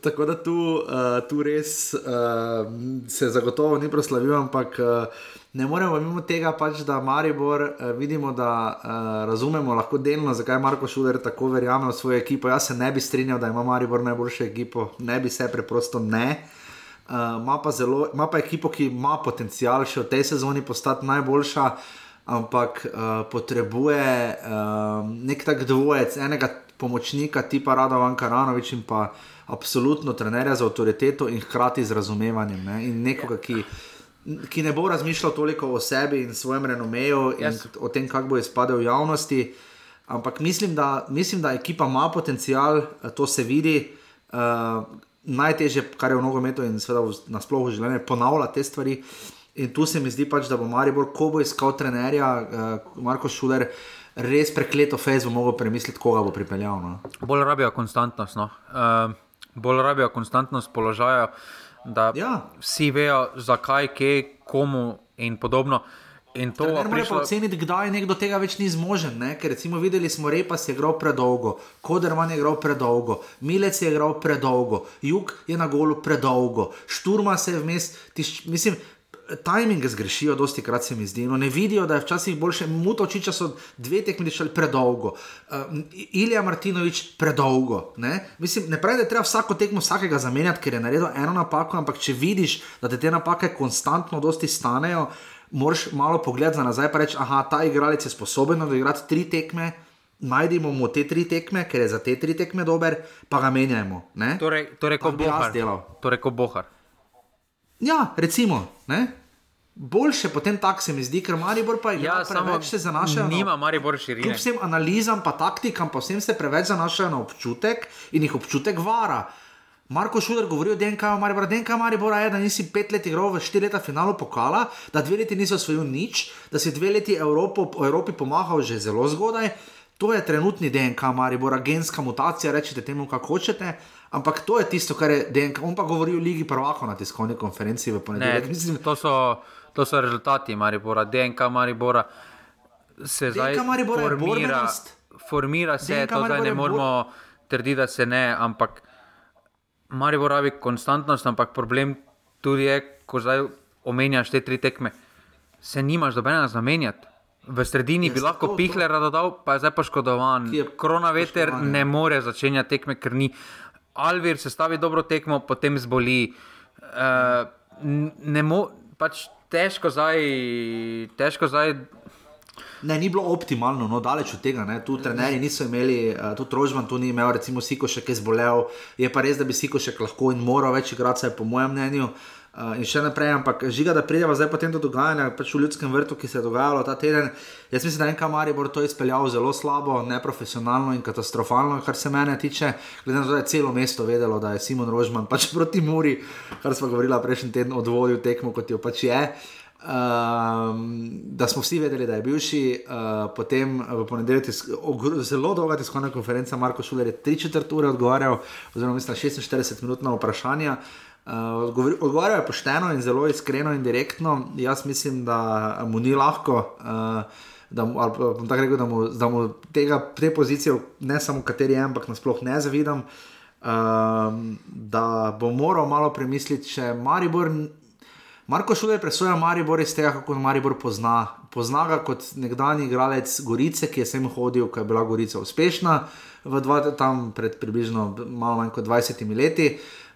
tako da tu, uh, tu res uh, se zagotovo ni proslavil, ampak. Uh, ne moremo mimo tega, pač, da Maribor uh, vidimo, da uh, razumemo lahko delno, zakaj Marko Šuler tako verjame v svojo ekipo. Jaz se ne bi strinjal, da ima Maribor najboljšo ekipo, ne bi se preprosto ne. Uh, ima, pa zelo, ima pa ekipo, ki ima potencial še v tej sezoni postati najboljša, ampak uh, potrebuje uh, nek tak dvojec, enega pomočnika, tipa Radovan Karanovič in pa absolutno trenerja z avtoriteto in hkrati z razumevanjem. Ne? In nekoga, ki. Ki ne bo razmišljal toliko o sebi in svojem renomeju in yes. o tem, kako bo izpadel v javnosti. Ampak mislim, da, mislim, da ekipa ima potencial, to se vidi. Uh, najtežje, kar je v nogometu in na splošno življenje, ponavlja te stvari. In tu se mi zdi, pač, da bo Maribor, ko bo iskal trenerja, uh, Marko Šuler, res prekleto Facebook mogel premisliti, koga bo pripeljal. No. Bolj rabijo konstantnost. No. Uh, bolj rabijo konstantnost položaja. Da ja. vsi vejo, zakaj, kje, komu in podobno. In to je prišlo... oceniti, kdaj nekdo tega več ni zmožen. Ne? Ker recimo videli smo, Repas je igral predolgo, Koderman je igral predolgo, Milec je igral predolgo, Jug je na golu predolgo, Šturma se je vmes, tiš, mislim, Timing zgrešijo, dosti krat se mi zdi. No, ne vidijo, da je včasih boljše, muto oči, so dve tekmi šli predolgo. Uh, Ilija Martinovič predolgo. Ne? Mislim, ne pravi, da je treba vsako tekmo vsakega zamenjati, ker je naredil eno napako, ampak če vidiš, da te te napake konstantno dosti stanejo, moraš malo pogledati nazaj in reči, ah, ta igralec je sposoben odigrati tri tekme. Najdemo mu te tri tekme, ker je za te tri tekme dober, pa ga menjajmo. Torej, torej, kot bohar. Torej, kot bohar. Ja, recimo. Ne? Boljše potem tako se mi zdi, ker Maribor pa ja, preveč se zanaša na Maribor širine. Kljub vsem analizam, pa taktikam, pa vsem se preveč zanašajo na občutek in jih občutek vara. Marko Šuler govori o DNK, Maribor, DNK Maribor je, da nisi pet let igral v štiri leta finalu pokala, da dve leti niso osvojil nič, da si dve leti Evropo, Evropi pomahal že zelo zgodaj. To je trenutni DNK Maribor, genska mutacija, rečete temu, kako hočete. Ampak to je tisto, kar je DNK. On pa govori o Ligi Prvako na tiskovni konferenci v ponedeljek. Mislim, to so, to so rezultati Maribora, DNK Maribora. Se zdaj formira, formira se, DNK to zdaj ne moramo trditi, da se ne, ampak Maribor rabi konstantnost, ampak problem tudi je, ko zdaj omenjaš te tri tekme, se nimaš dobenega zamenjati. V sredini bi lahko Pihler dodal, pa je zdaj poškodovan. Koronaveter ne more začenjati tekme, ker ni. Alvir se stavi dobro tekmo, potem zboli. Uh, ne mo, pač težko zdaj. Težko zdaj Ne, ni bilo optimalno, no, daleč od tega. Ne. Tu trenerji niso imeli, uh, tu Trožman tu ni imel, recimo Sikošek je zbolel. Je pa res, da bi Sikošek lahko in moral več igrati, po mojem mnenju. Uh, Uh, in še naprej, ampak žiga, da pridemo zdaj potem do dogajanja pač v ljudskem vrtu, ki se je dogajalo ta teden. Jaz mislim, da je Kamari bo to izpeljal zelo slabo, neprofesionalno in katastrofalno, kar se mene tiče. Glede na to, da je celo mesto vedelo, da je Simon Rožman pač proti Muri, kar smo govorili prejšnji teden, odvodil tekmo, kot jo pač je. Um, da smo vsi vedeli, da je bivši, uh, potem v ponedeljek zelo dolga tiskovna konferenca, Marko Šuler je 3-4 ure odgovarjal, oziroma mislim 46 minut na vprašanja. Uh, Odgovarjajo pošteno in zelo iskreno in direktno. Jaz mislim, da mu ni lahko, uh, da, mu, rekel, da, mu, da mu tega, te pozicije, ne samo kateri je, ampak nasploh ne zavidam. Uh, da bo moral malo premisliti, če Maribor. Marko Šuler presoja Maribor iz tega, kako Maribor pozna. Pozna ga kot nekdani igralec Gorice, ki je sem hodil, ko je bila Gorica uspešna, dva, tam pred približno malo manj kot 20 leti.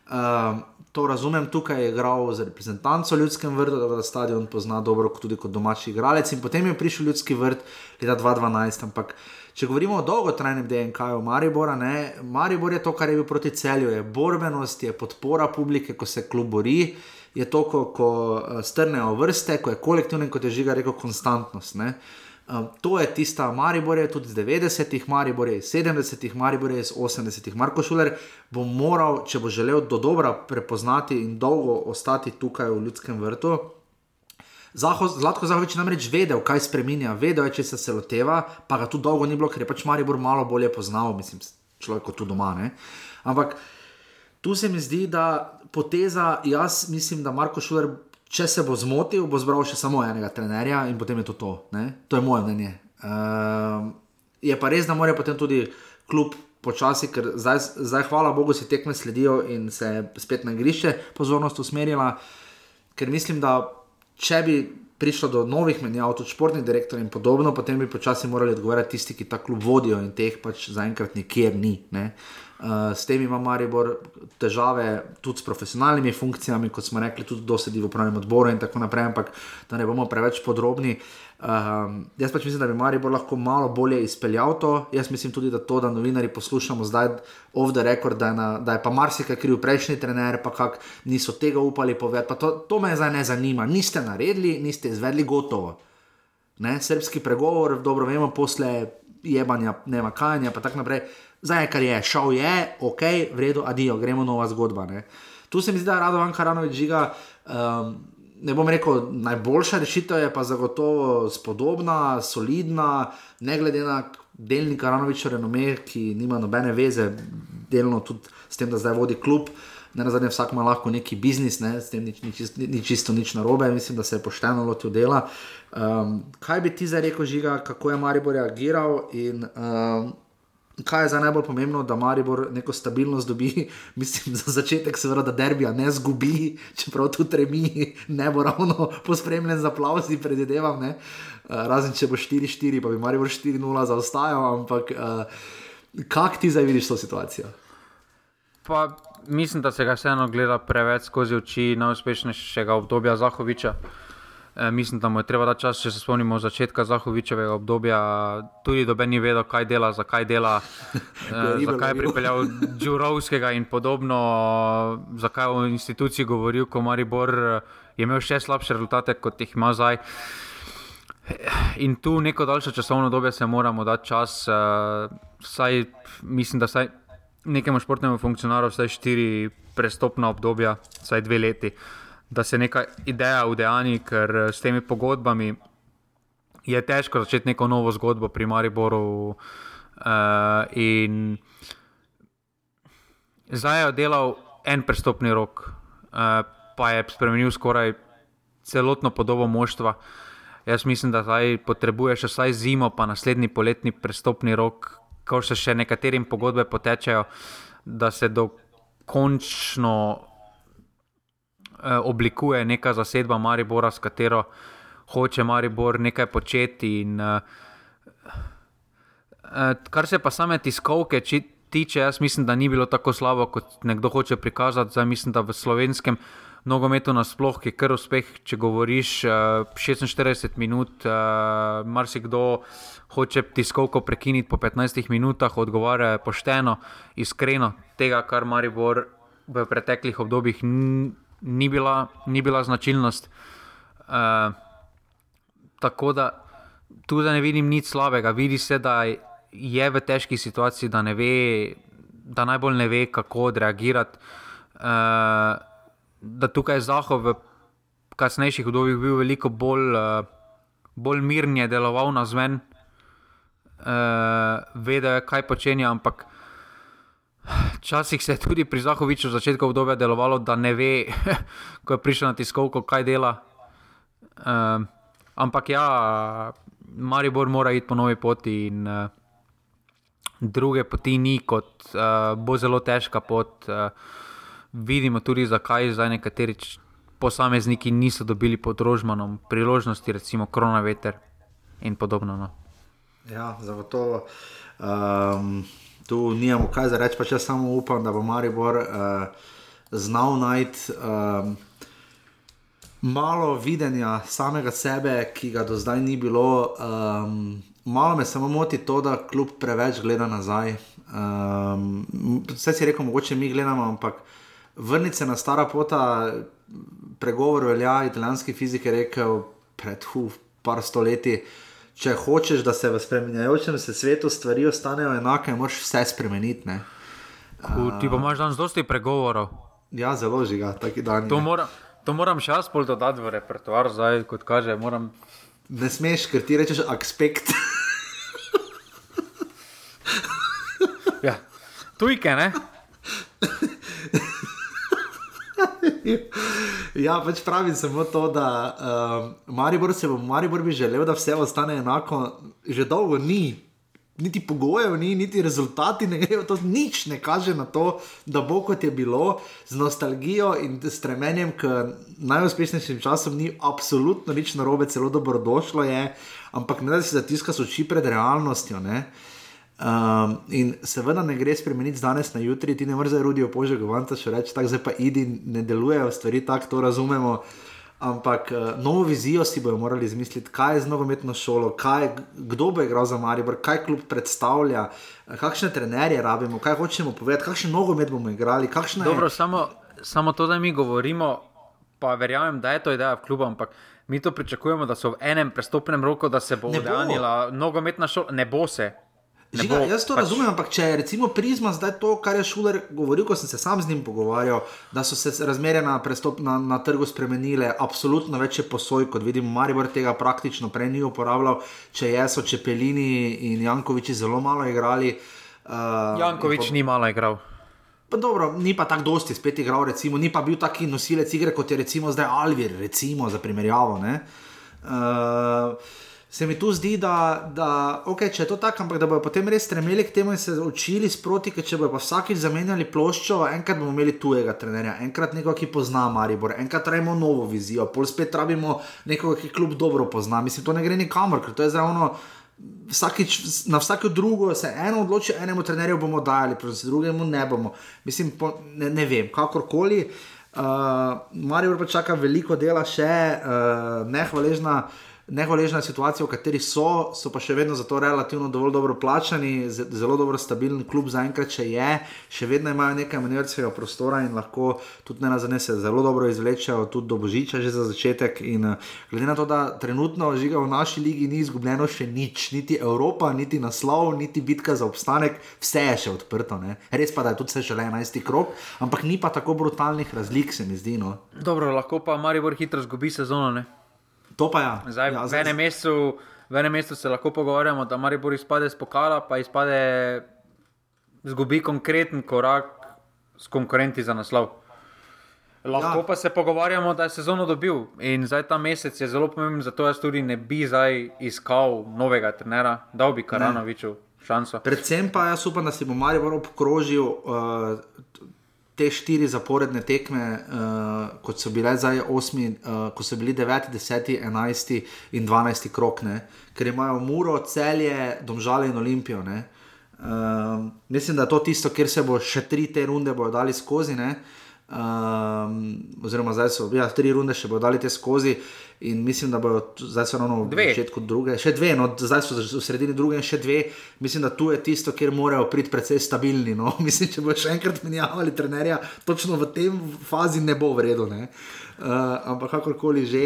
Uh, to razumem, tukaj je igral za reprezentanco v Ljudskem vrtu, da ga stadion pozna dobro, tudi kot domači igralec. In potem je prišel Ljudski vrt leta 2012. Ampak, če govorimo o dolgotrajnem DNK-ju Maribora, ne, Maribor je to, kar je bil proti celju, je borbenost, je podpora publike, ko se klub bori. Je to, ko, ko eh, strnejo vrste, ko je kolektivno, kot je žiga rekel, konstantnost. Ne. Um, to je tista Maribor, je tudi iz 90-ih, Maribor je iz 70-ih, Maribor je iz 80-ih. Marko Šuler bo moral, če bo želel do dobra prepoznati in dolgo ostati tukaj v ljudskem vrtu. Zlatko Zahovič namreč vedel, kaj spremenja, vedel je, če se, se loteva, pa ga tu dolgo ni bilo, ker je pač Maribor malo bolje poznal, mislim, človek kot tu doma. Ne? Ampak tu se mi zdi, da poteza, jaz mislim, da Marko Šuler če se bo zmotil, bo zbral še samo enega trenerja in potem je to to. Ne? To je moje mnenje. Uh, je pa res, da mora potem tudi klub počasi, ker zdaj, zdaj, hvala Bogu, si tekme sledijo in se spet na igrišče pozornost usmerila. Ker mislim, da če bi prišlo do novih menjav, tudi športnih direktorjev in podobno, potem bi počasi morali odgovarjati tisti, ki ta klub vodijo in teh pač zaenkrat nikjer ni. Ne? Uh, s tem ima Maribor težave tudi s profesionalnimi funkcijami, kot smo rekli, tudi dosedi v upravnem odboru in tako naprej, ampak da ne bomo preveč podrobni. Uh, jaz pač mislim, da bi Maribor lahko malo bolje izpeljal to. Jaz mislim tudi, da to, da novinari poslušamo zdaj off the record, da je, na, da je pa marsikaj kriv prejšnji trener, pa kak niso tega upali povedati. To, to me zdaj ne zanima. Niste naredili, niste izvedli gotovo. Ne? Srpski pregovor, dobro vemo, posle jebanja, ne vem, kajanja, pa tako naprej zdaj je kar je, šel je, ok, v redu, adijo, gremo nova zgodba. Ne. Tu se mi zdi, da je Radovan Karanovič žiga. Um, Ne bom rekel, najboljša rešitev je pa zagotovo spodobna, solidna, ne glede na delni Karanovič, renome, ki nima nobene veze, delno tudi s tem, da zdaj vodi klub. Ne na zadnje, vsak ima lahko neki biznis, ne, s tem ni, ni, čisto, ni čisto nič narobe, mislim, da se je pošteno lotil dela. Um, kaj bi ti zdaj rekel, žiga, kako je Maribor reagiral in um, Kaj je za najbolj pomembno, da Maribor neko stabilnost dobi, mislim, za začetek, seveda, da derbija ne zgubi, čeprav tu tremi, ne bo ravno pospremljen z aplausi, predvidevam. Uh, razen če bo 4-4, pa bi Maribor 4-0 zaostajal, ampak uh, kak ti zdaj vidiš to situacijo? Pa, mislim, da se ga vseeno gleda preveč skozi oči najuspešnejšega obdobja Zahoviča. E, mislim, da mu je treba dati čas, če se spomnimo začetka Zahovičevega obdobja. Tudi doben ni vedel, kaj dela, zakaj dela, e, zakaj je pripeljal Džurovskega in podobno, zakaj je v instituciji govoril, ko Maribor je imel še slabše rezultate, kot jih ima zdaj. In tu neko daljše časovno obdobje se moramo dati čas, e, saj mislim, da saj nekemu športnemu funkcionarju vsaj štiri prestopna obdobja, vsaj dve leti da se neka ideja udejani, ker eh, s temi pogodbami je težko začeti neko novo zgodbo pri Mariboru. Uh, in zdaj je delal en prestopni rok, uh, pa je spremenil skoraj celotno podobo moštva. Jaz mislim, da zdaj potrebuješ vsaj zimo, pa naslednji poletni prestopni rok, ko se še nekaterim pogodbe potečejo, da se dokončno oblikuje neka zasedba Maribora, s katero hoče Maribor nekaj početi. In, uh, kar se pa same tiskovke tiče, jaz mislim, da ni bilo tako slabo, kot nekdo hoče prikazati. Zdaj mislim, da v slovenskem nogometu nasploh je kar uspeh, če govoriš uh, 46 minut, marsikdo. Hoče tiskovko prekiniti po 15 minutah, odgovarja pošteno, iskreno, tega, kar Maribor v preteklih obdobjih ni bila, ni bila značilnost. Uh, tako da tu ne vidim nič slabega. Vidi se, da je v težki situaciji, da, ve, da najbolj ne ve, kako odreagirati. Uh, da tukaj je Zahov v kasnejših obdobjih bil veliko bolj, uh, bolj mirn, je deloval na zven, uh, vedel je, kaj počenja, ampak. Včasih se je tudi pri Zahoviču v začetku obdobja delovalo, da ne ve, ko je prišel na tiskovko, kaj dela. Um, ampak ja, Maribor mora iti po novi poti in uh, druge poti ni, kot uh, bo zelo težka pot. Uh, vidimo tudi, zakaj zdaj nekateri posamezniki niso dobili pod rožmanom priložnosti, recimo koronaveter in podobno. No. Ja, zagotovo. Um tu nimamo kaj za reči, pa če samo upam, da bo Maribor uh, znal najti um, malo videnja samega sebe, ki ga do zdaj ni bilo. Um, malo me samo moti to, da kljub preveč gleda nazaj. Um, vse si rekel, mogoče mi gledamo, ampak vrniti se na stara pota, pregovor velja, italijanski fizik je rekel pred hu, par stoletji. Če hočeš, da se v spremenjajočem se svetu stvari ostanejo enake, moraš vse spremeniti. Ne? Ti pa imaš danes dosti pregovorov. Ja, zelo žiga, taki dan. To, mora, to moram še jaz pol dodati v repertoar, zdaj kot kaže. Moram... Ne smeš, ker ti rečeš aspekt. ja, tujke, ne? ja, pač pravim samo to, da uh, Maribor se bo, Maribor bi želel, da vse ostane enako, že dolgo ni. Niti pogojev ni, niti rezultati ne grejo, to nič ne kaže na to, da bo kot je bilo, z nostalgijo in stremenjem k najuspešnejšim časom, ni absolutno nič narobe, celo dobrodošlo je, ampak ne da si zatiskaš oči pred realnostjo. Ne? Um, in seveda ne gre spremeniti z danes na jutri, ti ne moreš zdaj rodijo požegovanta, še reči tako, zdaj pa idi, ne delujejo stvari tako, to razumemo. Ampak uh, novo vizijo si bojo morali izmisliti, kaj je z nogometno šolo, kaj, kdo bo igral za Maribor, kaj klub predstavlja, kakšne trenerje rabimo, kaj hočemo povedati, kakšen nogomet bomo igrali. Dobro, samo, samo to, da mi govorimo, pa verjamem, da je to ideja v klubu, ampak mi to pričakujemo, da so v enem prestopnem roku, da se bo udejanila nogometna šola, ne bo se. Žiga, jaz to pač... razumem, ampak če je recimo prizma zdaj to, kar je Šuler govoril, ko sem se sam z njim pogovarjal, da so se razmere na, na, na trgu spremenile, absolutno več je posoj, kot vidimo, Maribor tega praktično prej ni uporabljal, če je so Čepelini in Jankoviči zelo malo igrali. Uh, Jankovič po... ni malo igral. Pa dobro, ni pa tako dosti spet igral, recimo, ni pa bil taki nosilec igre, kot je recimo zdaj Alvir, recimo za primerjavo. Uh, se mi tu zdi, da, da okay, če je to tako, ampak da bodo potem res stremeli k temu in se učili sproti, ker če bodo pa vsakič zamenjali ploščo, enkrat bomo imeli tujega trenerja, enkrat nekoga, ki pozna Maribor, enkrat rabimo novo vizijo, pol spet rabimo nekoga, ki kljub dobro pozna. Mislim, to ne gre nikamor, ker to je zdaj ono. Vsakič, na vsako drugo se eno odloči, enemu trenerju bomo dali, proti drugemu ne bomo. Mislim, po, ne, ne vem, kakorkoli. Uh, Marijo pa čaka veliko dela, še uh, nehvaležna nehvaležna situacija, v kateri so, so pa še vedno zato relativno dovolj dobro plačani, zelo dobro stabilen klub zaenkrat, če je, še vedno imajo nekaj manevrskega prostora in lahko tudi ne nazadnje se zelo dobro izvlečejo, tudi do božiča že za začetek. In glede na to, da trenutno žiga v naši ligi ni izgubljeno še nič, niti Evropa, niti naslov, niti bitka za obstanek, vse je še odprto. Ne? Res pa, da je tudi vse šele 11. krok, ampak ni pa tako brutalnih razlik, se mi zdi. No? Dobro, lahko pa Maribor hitro zgubi sezono. Ne? To pa ja. Zdaj, ja, v, enem mestu, v enem mestu se lahko pogovarjamo, da Maribor izpade z pokala, pa izpade, zgubi konkreten korak s konkurenti za naslov. Lahko ja. pa se pogovarjamo, da je sezono dobil in zdaj ta mesec je zelo pomemben, zato jaz tudi ne bi zdaj iskal novega trenera, dal bi Karanoviču šanso. Predvsem pa jaz upam, da si bo Maribor obkrožil. Uh, te štiri zaporedne tekme, uh, kot so bile zdaj osmi, uh, ko so bili 9, 10, 11 in 12 krok, ne? ker imajo Muro, celje, domžale in Olimpijo. Uh, mislim, da je to tisto, kjer se bo še tri te runde dali skozi. Um, oziroma, zdaj so ja, tri runde še bodo dali te skozi. In mislim, da bodo zdaj so ravno v začetku druge, še dve, no, zdaj so v sredini druge in še dve. Mislim, da tu je tisto, kjer morajo priti precej stabilni. No. Mislim, če bo še enkrat menjavali trenerja, točno v tem fazi ne bo vredno. Uh, ampak kakorkoli že.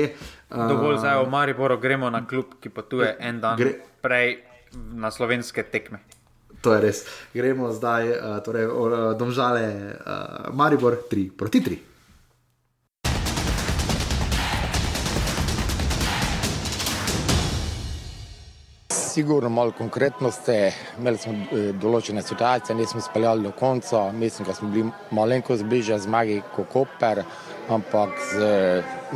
Uh, Dovolj zdaj v Mariboru gremo na klub, ki potuje en dan gre, prej na slovenske tekme. To je res. Gremo zdaj, uh, torej, uh, domžale, uh, Maribor 3 proti 3. sigurno malo konkretnosti, imeli smo eh, določene situacije, nismo speljali do konca, mislim, da smo bili malenko zbližje zmagi kot Koper, ampak z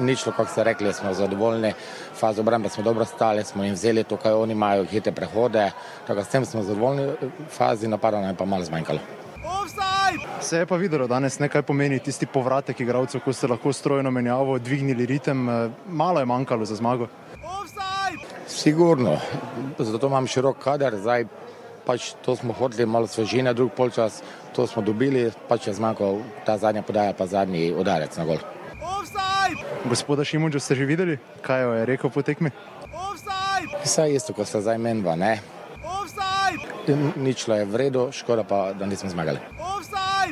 ničlo, kako ste rekli, smo zadovoljni. Fazo obrambe smo dobro stali, smo jim vzeli to, kaj oni imajo, hitre prehode, tako da s tem smo zadovoljni, fazi napada nam je pa malo zmanjkalo. Se je pa videlo danes, nekaj pomeni tisti povratek igralcev, ko ste lahko strojno menjavo, dvignili ritem, eh, malo je manjkalo za zmago. Sigurno, zato imam širok kader, zdaj pač to smo hoteli, malo svežine, drug polčas, to smo dobili, pač je zmanjkal ta zadnja podaja, pa zadnji udarec na gol. Gospoda Šimunča ste že videli, kaj je rekel po tekmi? Vse isto, kot sta zdaj menva, ne? Ničlo je v redu, škoda pa, da nismo zmagali.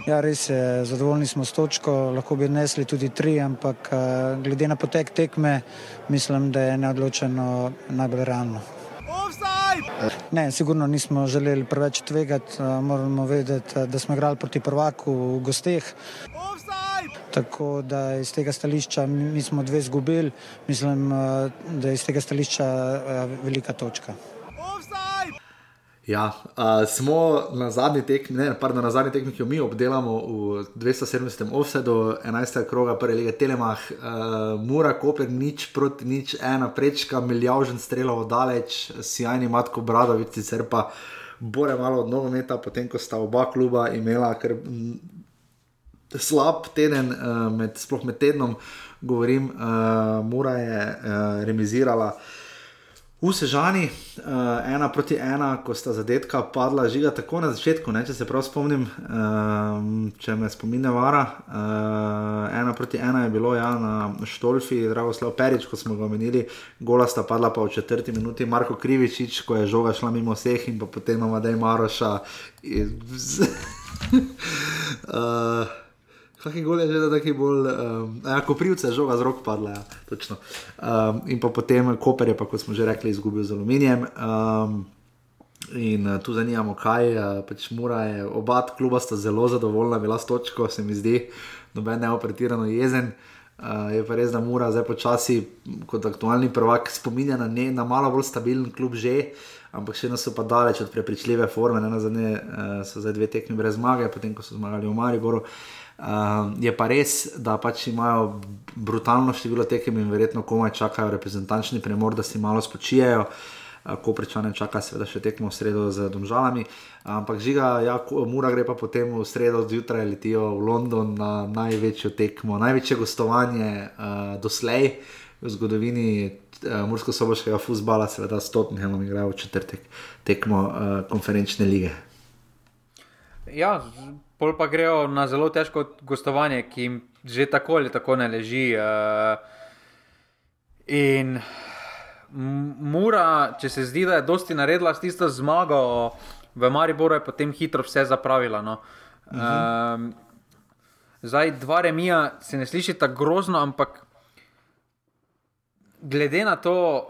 Ja, res je, zadovoljni smo s točko, lahko bi odnesli tudi tri, ampak eh, glede na potek tekme, mislim, da je neodločeno najbolj realno. Ne, sigurno nismo želeli preveč tvegati, eh, moramo vedeti, eh, da smo igrali proti prvaku v gosteh. Tako da iz tega stališča mi smo dve zgubili, mislim, da je iz tega stališča velika točka. Ja, uh, smo na zadnji tekmi, ne, pardon, na zadnji tekmi, ki jo mi obdelamo v 270. offsetu, 11. kroga, prve lige Telemah, uh, Mura, Koper, nič proti nič, ena prečka, milijavžen strelov daleč, sjajni Matko Bradovic, sicer pa bore malo od nogometa, potem ko sta oba kluba imela kar m, slab teden, uh, med, sploh med tednom, govorim, uh, Mura je uh, remizirala. V Sežani, uh, ena proti ena, ko sta zadetka padla, žiga tako na začetku, ne, če se prav spomnim, um, če me spominja vara. Uh, ena proti ena je bilo ja, na Štolfi, Dragoslav Perič, ko smo ga omenili, gola sta padla pa v četrti minuti, Marko Krivičič, ko je žoga šla mimo vseh in pa potem imamo Dej Maroša. uh, Kakšen gol je že da taki bolj, um, ja, ko privce žoga z rok padla, ja, točno. Um, in pa potem Koper je pa, kot smo že rekli, izgubil z aluminijem. Um, in uh, tu zanimamo, kaj uh, pač mora je. Oba kluba sta zelo zadovoljna, bila s točko, se mi zdi, noben ne opretirano jezen. Uh, je pa res, da mora zdaj počasi, kot aktualni prvak, spominja na, ne, na malo bolj stabilen klub že. Ampak še eno so pa daleč od prepričljive forme, ne na zadnje, uh, so zdaj dve tekmi brez zmage, potem ko so zmagali v Mariboru. Uh, Uh, je pa res, da pač imajo brutalno število tekem in verjetno komaj čakajo reprezentančni premor, da si malo spočijajo. Uh, ko prečane čaka, seveda še tekmo v sredo z domžalami. Ampak žiga, ja, mora gre pa potem v sredo zjutraj letijo v London na največjo tekmo, največje gostovanje uh, doslej v zgodovini uh, Mursko-Soboškega futbola, seveda s Tottenhamom igrajo v četrtek tekmo uh, konferenčne lige. Ja, pol pa grejo na zelo težko gostovanje, ki jim že tako ali tako ne leži. Uh, in mora, če se zdi, da je dosti naredila s tisto zmago, v Mariboru je potem hitro vse zapravila. No. Uh -huh. uh, zdaj, dva remija se ne sliši tako grozno, ampak glede na to,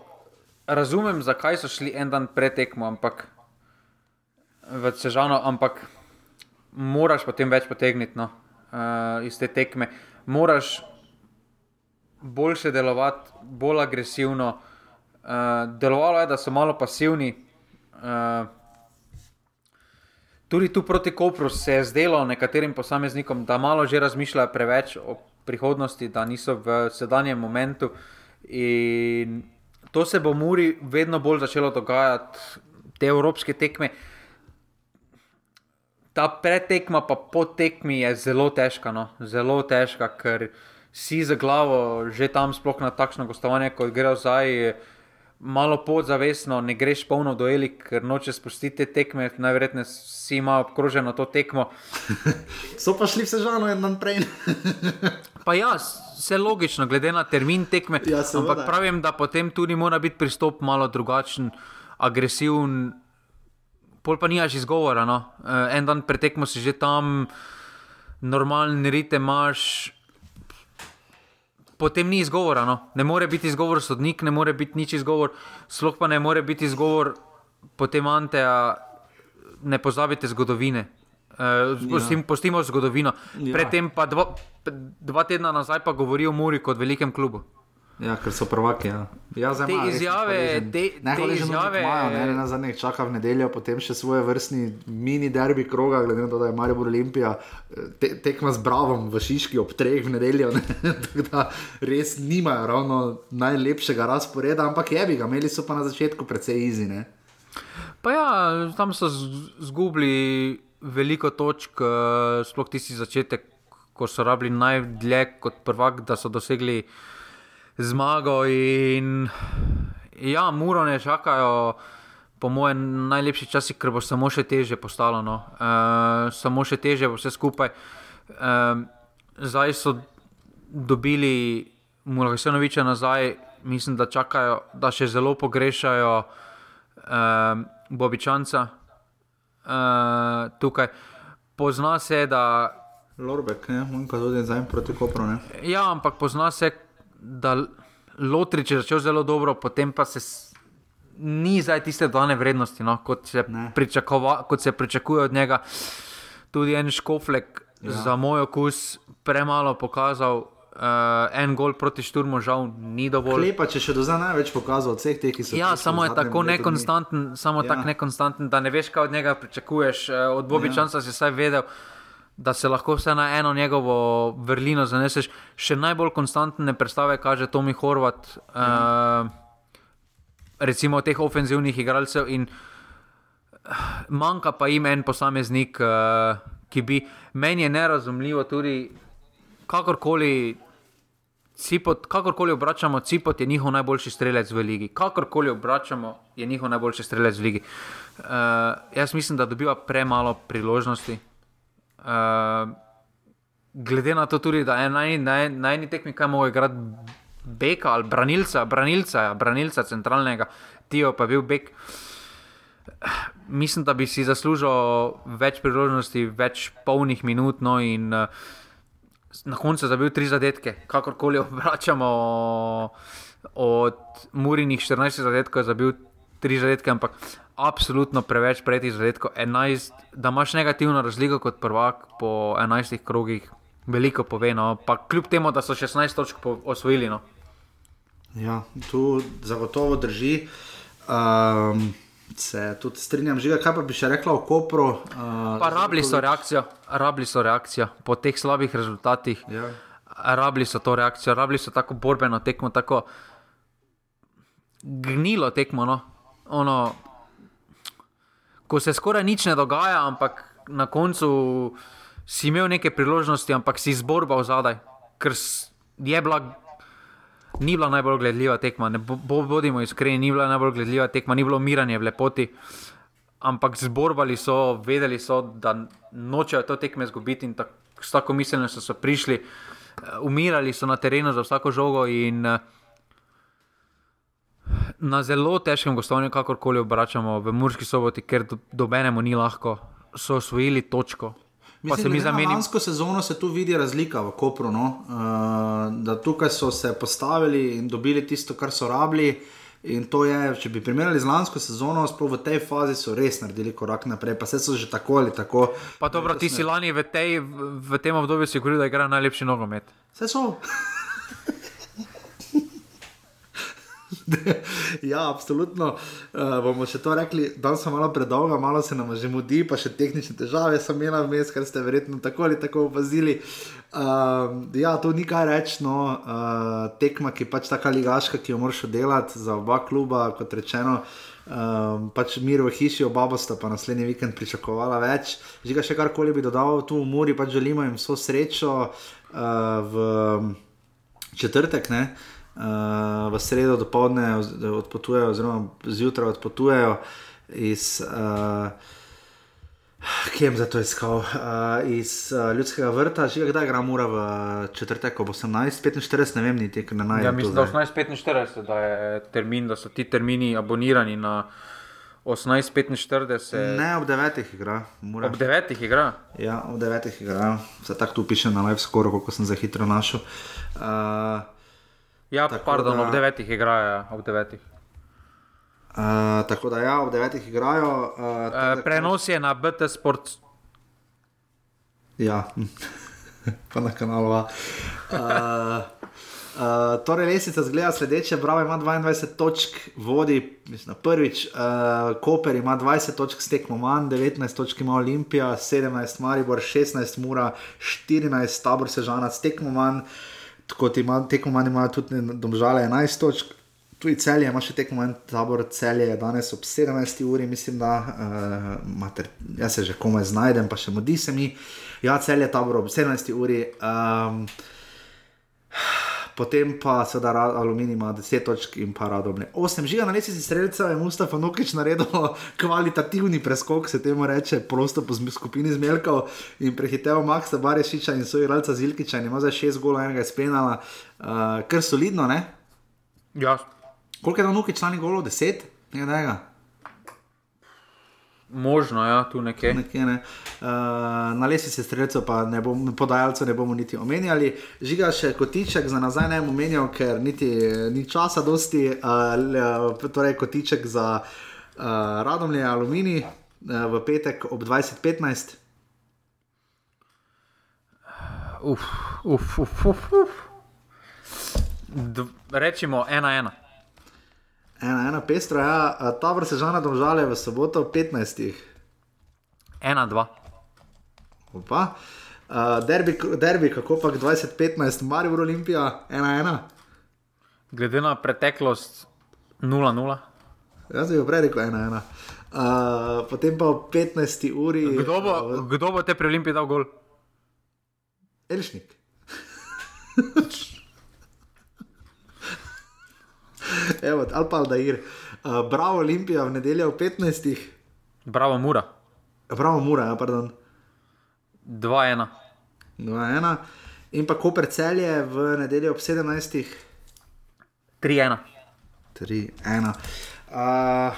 razumem, zakaj so šli en dan pretekmo, ampak v Cežano, ampak moraš potem več potegniti no, uh, iz te tekme. Moraš boljše delovati, bolj agresivno. Uh, delovalo je, da so malo pasivni. Uh, tudi tu proti Kopru se je zdelo nekaterim posameznikom, da malo že razmišljajo preveč o prihodnosti, da niso v sedanjem momentu. In to se bo Muri vedno bolj začelo dogajati, te evropske tekme. Uh, ta pretekma, pa po tekmi je zelo težka, no? zelo težka, ker si za glavo že tam, sploh na takšno gostovanje, kot gre zdaj. Malo podzavestno, ne greš polno do Eli, ker noče spustiti te tekme, najverjetneje si ima obkroženo to tekmo. so pa šli vse žalo en dan prej. pa ja, vse logično, glede na termin tekme. Ja, ampak pravim, da potem tudi mora biti pristop malo drugačen, agresiven pol pa nimaš izgovora. No. Uh, en dan pretekmo si že tam, normalni ritem imaš. Potem ni izgovora. No. Ne more biti izgovor sodnik, ne more biti nič izgovor, sploh pa ne more biti izgovor potem ante, ne pozabite zgodovine. Uh, ja. Pustimo zgodovino. Ja. Predtem pa dva, dva tedna nazaj pa govorijo o Muri kot velikem klubu. Ja, ker so prvaki. Ja. Ja, te ima, izjave, te, te izjave, imajo, ne, na zadnjih čaka v nedeljo, potem še svoje vrstni mini derbi kroga, glede na to, da je Marijo Olimpija te, tekma z Bravom v Šiški ob treh v nedeljo. Tako da res nimajo ravno najlepšega razporeda, ampak je bi ga, imeli so pa na začetku precej izine. Pa ja, tam so zgubili veliko točk, eh, sploh tisti začetek, ko so rabili najdlje kot prvak, da so dosegli zmago. In ja, muro ne čakajo po mojem, najlepši časi, ker bo samo še teže postalo. No. Uh, samo še teže bo vse skupaj. Uh, zdaj so dobili Mulhasenoviča nazaj, mislim, da čakajo, da še zelo pogrešajo uh, Bobičanca uh, tukaj. Pozna se, da. Lorbek, ne, manjka tudi zdaj proti Kopru. Ne? Ja, ampak pozna se, da Lotrič je začel zelo dobro, potem pa se ni zdaj tiste dane vrednosti, no, kot, se kot se pričakuje od njega. Tudi en škoflek ja. za moj okus premalo pokazal. Uh, en gol proti šturmu, žal, ni dovolj. Lepa, če še do zdaj največ pokazal od vseh teh, ki so. Ja, samo je tako nekonstanten, samo ja. tako nekonstanten, da ne veš, kaj od njega pričakuješ. Uh, od Bobičanca ja. si vsaj vedel, da se lahko vse na eno njegovo vrlino zaneseš. Še najbolj konstantne predstave kaže Tomi Horvat. Uh, ja recimo teh ofenzivnih igralcev, in manjka pa jim en posameznik, uh, ki bi meni nerazumljivo, tudi kakorkoli. Cipot, kakorkoli obračamo, Cipot je njihov najboljši strelec v ligi. Kakorkoli obračamo, je njihov najboljši strelec v ligi. Uh, jaz mislim, da dobiva premalo priložnosti. Uh, glede na to, tudi, da je na eni tekmi, kaj mogo igrati beka ali branilca, branilca, branilca centralnega, Tijo pa je bil bek. Mislim, da bi si zaslužil več priložnosti, več polnih minut. No in, uh, na koncu zabil tri zadetke, kakorkoli obračamo. Od Murinih 14 zadetkov je zabil tri zadetke, ampak absolutno preveč prejetih zadetkov. 11, da imaš negativno razliko kot prvak po 11 krogih, veliko pove. No. Pa kljub temu, da so 16 točk osvojili. No. Ja, tu zagotovo drži. Um, se tudi strinjam, že kaj pa bi še rekla o Kopru. Uh, rabili so reakcijo, rabili so reakcijo po teh slabih rezultatih. Ja. Rabili so to reakcijo, rabili so tako borbeno tekmo, tako gnilo tekmo. No? Ono, ko se skoraj nič ne dogaja, ampak na koncu si imel neke priložnosti, ampak si zborbal zadaj, ker je bila ni bila najbolj gledljiva tekma, ne bo, bodimo iskreni, ni bila najbolj gledljiva tekma, ni bilo miranje v lepoti. Ampak zborbali so, vedeli so, da nočejo to tekme izgubiti in tak, s tako miselnostjo so prišli, umirali so na terenu za vsako žogo in eh, na zelo težkem gostovanju, kakorkoli obračamo v Murski soboti, ker do, dobenemu ni lahko, so osvojili točko. Mislim, za lansko sezono se tu vidi razlika v Kopru. No? Uh, da tukaj so se postavili in dobili tisto, kar so rabili. In to je, če bi primerjali z lansko sezono, sploh v tej fazi so res naredili korak naprej, pa se so že tako ali tako. Pa dobro, ti si lani v, tej, v tem obdobju si govoril, da igra najlepši nogomet. Vse so. ja, absolutno. Uh, bomo še to rekli, da so malo predolga, malo se nam že mudi, pa še tehnične težave sem imela vmes, kar ste verjetno tako ali tako opazili. Uh, ja, to ni kaj reči. No, uh, tekma, ki je pač taka ligaška, ki jo moraš delati za oba kluba, kot rečeno. Um, pač mir v hiši, oba sta pa naslednji vikend pričakovala več. Že ga še karkoli bi dodal, tu v Muri, pač želimo jim vso srečo uh, v četrtek. Ne? V sredo do povdne odpotujejo, oziroma zjutraj odpotujejo iz. Uh, Kje je za to iskal? Uh, iz uh, ljudskega vrta, že kdaj igra mora v četrtek, ob 18:45, ne vem, niti kaj naj. Ja, mislim, da 18:45, da je termin, da so ti termini abonirani na 18:45. Ne, ob 9. igra. Mora. Ob 9. igra. Ja, ob 9. igra. Se tako tu piše na live score, koliko sem za hitro našel. Uh, Ja, tako pardon, da, ob devetih igrajo, ob devetih. Uh, tako da, ja, ob devetih igrajo. Uh, uh, prenos je na BT Sport. Ja, pa na kanalu. Uh, uh, torej, lesica zgleda sledeče, Bravo ima 22 točk, vodi, mislim, prvič, uh, Koper ima 20 točk, stekmo manj, 19 točk ima Olimpija, 17 Maribor, 16 Mura, 14 Tabor Sežana, stekmo manj kot ima tekmo manj, ima tudi domžale 11 točk. Tu je celje, ima še tekmo manj, tabor celje je danes ob 17. uri, mislim, da uh, mater, jaz se že komaj znajdem, pa še modi se mi. Ja, celje tabor ob 17. uri. Um, potem pa seveda Aluminij ima 10 točk in pa Radomlje. 8 žiga na lesici streljcev je Mustafa Nukič naredil kvalitativni preskok, se temu reče, prosto po skupini zmelkov in prehitev Maxa Barešiča in svoj igralca Zilkiča in ima za 6 golov enega izpenala, uh, kar solidno, ne? Ja, Koliko je dal Nukič člani golov? 10? Nekaj. Možno, ja, tu nekje. Nekje, ne. uh, na lesici streljcev pa ne bom, podajalcev ne bomo niti omenjali. Žiga še kotiček za nazaj ne bom omenjal, ker niti ni časa dosti. Uh, torej kotiček za uh, Radomlje Aluminij uh, v petek ob 20.15. Uf, uf, uf, uf. uf. Rečemo ena, ena. Ena, ena pestro, ja, uh, ta vrsta žana domžale v soboto ob 15. Ena, dva. Opa. Uh, derbi, derbi, kako pa 2015, Marijo Olimpija, 1-1. Glede na preteklost 0-0. Jaz bi prej rekel 1-1. Uh, potem pa ob 15 uri. Kdo bo, kdo bo te pri Olimpiji dal gol? Elšnik. Evo, ali pa Aldair. Uh, bravo, Olimpija v nedeljo ob 15. Bravo, Mura. Bravo, Mura, ja, pardon. 2-1. 2-1. In pa Koper celje v nedeljo ob 17. 3-1. 3-1. Uh,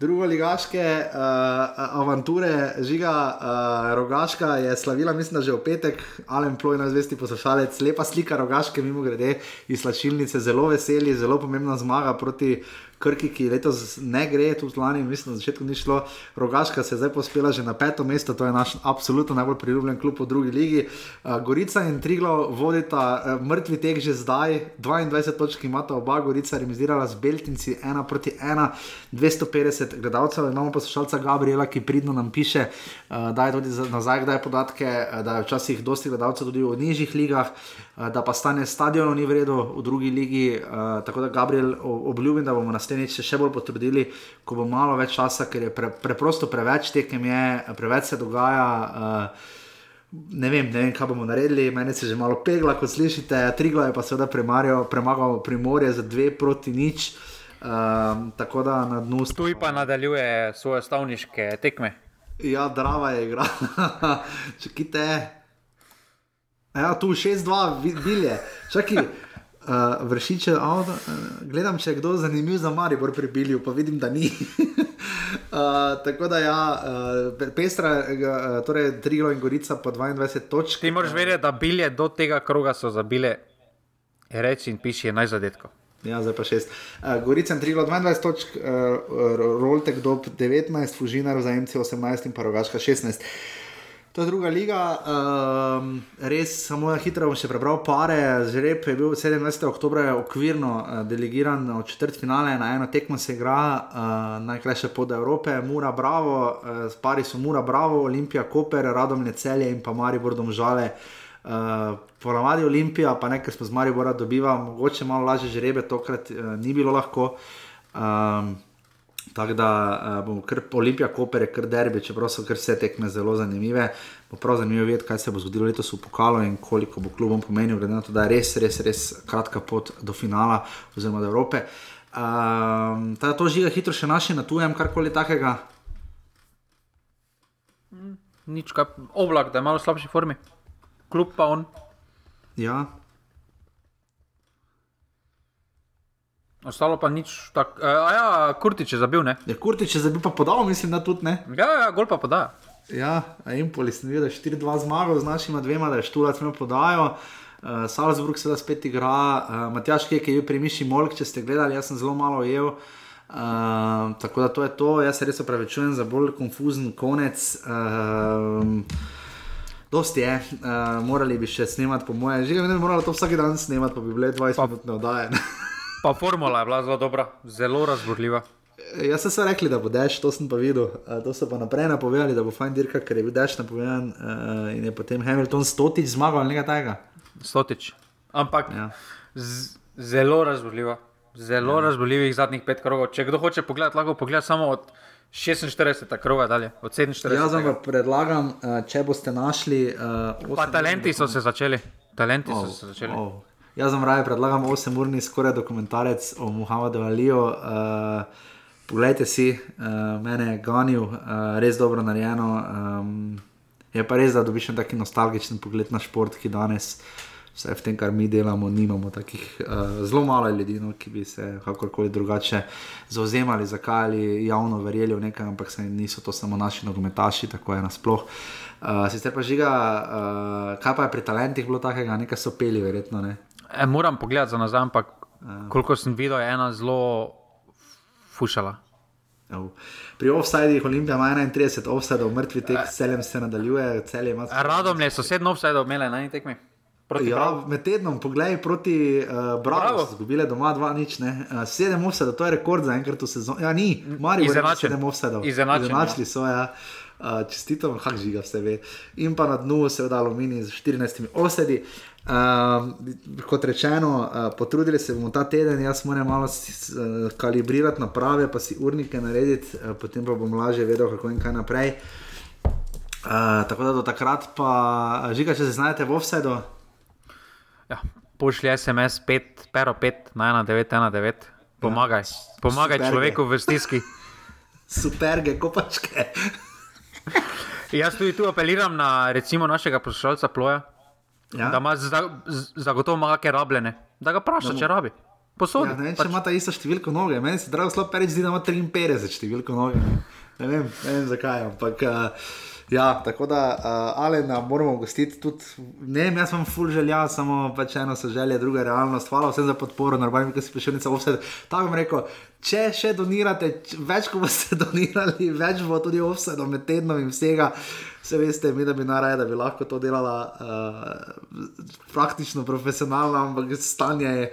drugo ligaške uh, avanture, žiga uh, Rogaška je slavila, mislim, da že v petek, Alen Ploj, najzvesti poslušalec, lepa slika Rogaške, mimo grede iz slačilnice, zelo veseli, zelo pomembna zmaga proti Krki, ki letos ne gre, tudi lani, mislim, na začetku ni šlo. Rogaška se je zdaj pospela že na peto mesto, to je naš absolutno najbolj priljubljen klub v drugi ligi. Uh, Gorica in Triglo vodita uh, mrtvi tek že zdaj, 22 točk imata oba, Gorica remizirala z Beltinci 1 proti 1, 250 gledalcev, imamo poslušalca Gabriela, ki pridno nam piše, uh, da je tudi za- nazaj, da je podatke, da je včasih dosti gledalcev tudi v nižjih ligah, uh, da pa stane stadionov ni v redu v drugi ligi, uh, tako da Gabriel obljubim, da bomo naslednjič še bolj potrudili, ko bo malo več časa, ker je pre, preprosto preveč tekem, je, preveč se dogaja. Uh, Ne vem, ne vem, kaj bomo naredili, meni se že malo pegla, kot slišite. Triglo je pa seveda premagal, premagal primorje za dve proti nič, um, tako da na dnu sta. Tuj pa nadaljuje svoje stavniške tekme. Ja, drava je igra. Čakite. Ja, tu 6-2, vi- bilje. Čakaj, uh, vršiče, avto, uh, gledam, če je kdo zanimiv za Maribor pri Bilju, pa vidim, da ni. Uh, tako da, ja, uh, pestra, uh, torej Triglo in Gorica po 22 točk. Ti moraš vedeti, da bilje do tega kroga so zabile, reči in piši 11 zadetkov. Ja, zdaj pa šest. Uh, Gorica in Triglo 22 točk, uh, Roltek do 19, Fužinar za MC 18 in pa Rogaška 16. To je druga liga, um, res samo na hitro bom še prebral pare. Žreb je bil 17. oktober okvirno uh, delegiran v četrt finale, na eno tekmo se igra, uh, najkrajše pod Evrope, Mura Bravo, uh, pari so Mura Bravo, Olimpija Koper, Radomlje Celje in pa Maribor Domžale. Uh, Ponavadi Olimpija, pa nekaj smo z Maribora dobiva, mogoče malo lažje žrebe, tokrat uh, ni bilo lahko. Um, Tako da uh, bomo kar Olimpija, Koper, je kar derbi, čeprav so kar vse tekme zelo zanimive. Bo prav zanimivo videti, kaj se bo zgodilo letos v pokalu in koliko bo klubom pomenil, glede na to, da je res, res, res kratka pot do finala oziroma do Evrope. Um, tako da to žiga hitro še naši na tujem, karkoli takega. Nič, kaj, oblak, da je malo slabši formi, kljub pa on. Ja, Ostalo pa nič tako. Uh, ja, Kurtič je zabil, ne? je Kurtič je zdaj bil pa podal, mislim, da tudi ne. Ja, ja, gol pa podaja. Ja, Empoli sem videl, da je 4-2 zmagal z našima dvema, da je Štulac imel podajo. Uh, Salzburg se da spet igra, uh, Matjaš Kek je bil pri Miši Molk, če ste gledali, jaz sem zelo malo jedel. Uh, tako da to je to, jaz se res opravičujem za bolj konfuzen konec. Uh, Dosti je, uh, morali bi še snemati, po mojem, že ne bi morali to vsak dan snemati, pa bi bile 20 minutne oddaje. Pa formula je bila zelo dobra, zelo razburljiva. Jaz sem se rekli, da bo dež, to sem pa videl. Uh, to so pa naprej napovedali, da bo fajn dirka, ker je bil dež napovedan uh, in je potem Hamilton stotič zmagal ali nekaj takega. Stotič. Ampak ja. zelo razburljiva. Zelo ja. razburljivih zadnjih pet krogov. Če kdo hoče pogledati, lahko pogleda samo od 46. kroga dalje, od 47. Jaz vam predlagam, če boste našli. Uh, Pa talenti so se začeli. Talenti oh, so se začeli. Oh. Jaz vam raje predlagam 8-urni skoraj dokumentarec o Muhammadu Aliju. Uh, poglejte si, uh, mene je ganil, uh, res dobro narejeno. Um, je pa res, da dobiš taki nostalgičen pogled na šport, ki danes. Vse v tem, kar mi delamo, nimamo takih uh, zelo malo ljudi, no, ki bi se kakorkoli drugače zauzemali, zakaj ali javno verjeli v nekaj, ampak se niso to samo naši nogometaši, tako je nasploh. Uh, sicer pa žiga, uh, kaj pa je pri talentih bilo takega, nekaj so peli, verjetno ne. E, moram pogledati za nazaj, ampak uh. koliko sem videl, je ena zelo fušala. Pri offsajdih Olimpija ima 31 offsajdov, mrtvi tek, celem se nadaljuje. Radom je sosedno offsajdov imele na eni tekmi. Ja, med tednom, poglej proti uh, Bravo, zgubile doma dva nič, ne. Uh, sedem offsajdov, to je rekord za enkrat v sezoni. Ja, ni, Mari bo sedem offsajdov. Izenačili so, ja. Uh, čestitam, hak žiga vse ve. In pa na dnu se je dalo mini z 14 offsajdi. Uh, kot rečeno, uh, potrudili se bomo ta teden, jaz moram malo uh, kalibrirati naprave, pa si urnike narediti, uh, potem pa bom lažje vedel, kako in kaj naprej. Uh, tako da do takrat pa, žiga, če se znajdete v offsajdu. Ja, pošlji SMS 5, pero 5 na 1919, pomagaj, ja, pomagaj človeku v stiski. Superge, kopačke. Jaz tudi tu apeliram na recimo našega poslušalca Ploja, ja? da ima zagotovo kakšne rabljene, da ga vpraša, če rabi. Posodi. Ja, ne vem, pač... če ima ta isto številko noge, meni se drago slabo reči, da ima 53 številko noge. Ne vem, ne vem zakaj, ampak. Uh, Ja, tako da, uh, ali nam moramo gostiti tudi, ne jaz imam full želja, samo pač eno so želje, druga realnost. Hvala vsem za podporo, normalno, ki si prišel na vse. Tam bom rekel, če še donirate, več kot boste donirali, več bo tudi do med tednom in vsega. Vse veste, mi da bi naraje, da bi lahko to delala uh, praktično profesionalno, ampak stanje je,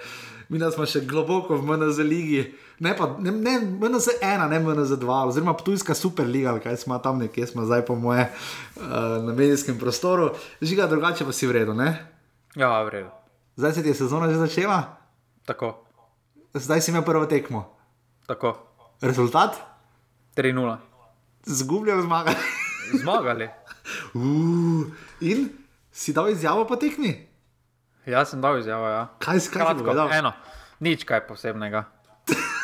mi da smo še globoko v MNZ ligi ne pa ne, ne MNZ ena, ne MNZ dva, oziroma Ptujska superliga, kaj smo tam nekje, smo zdaj po moje uh, na medijskem prostoru, žiga drugače pa si v redu, ne? Ja, v redu. Zdaj se ti je sezona že začela? Tako. Zdaj si imel prvo tekmo. Tako. Rezultat? 3-0. Zgubljali zmagali. zmagali. Uh, in si dal izjavo po tekmi? Jaz sem dal izjavo, ja. Kaj si kaj povedal? Eno, nič kaj posebnega.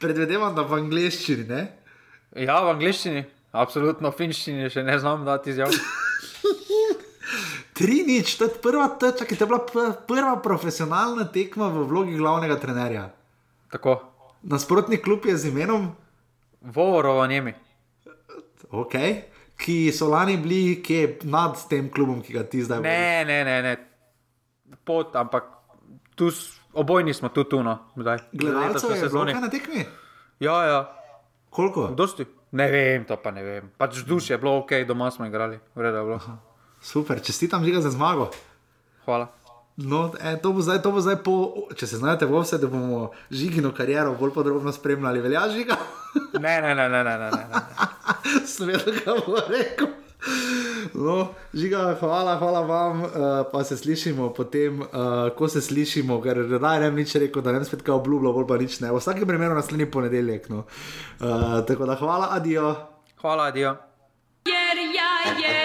Predvidevam, da v angleščini. Ne? Ja, v angleščini, absolutno v finščini še ne znam dati izjav. Tri nič, to je, prva, to, čakaj, to je bila prva profesionalna tekma v vlogi glavnega trenerja. Tako. Nasprotni klub je z imenom Vovorova Njemi. Ok, ki so lani bili nad tem klubom, ki ga ti zdaj vodiš. Ne, ne, ne, ne. Pot, ampak tu so. Obojni smo tu, tu no, zdaj. Gledalcev je zelo na tekmi. Ja, ja. Koliko? Dosti. Ne vem, to pa ne vem. Pač vzdušje je bilo ok, doma smo igrali, vreda je bilo. Super, čestitam že za zmago. Hvala. No, e, to, bo zdaj, to bo zdaj po, če se znajdete v vse, da bomo žigino kariero bolj podrobno spremljali. Velja žiga? ne, ne, ne, ne, ne. ne, ne. Svet, kaj bo rekel. No, žiga, hvala, hvala vam, uh, pa se slišimo potem, uh, ko se slišimo, ker da ne bi nič rekel, da ne bi spet kaj obljubljal, bolj pa nič ne. V vsakem primeru naslednji ponedeljek. No. Uh, tako da hvala, adijo. Hvala, adijo. Jer ja, jer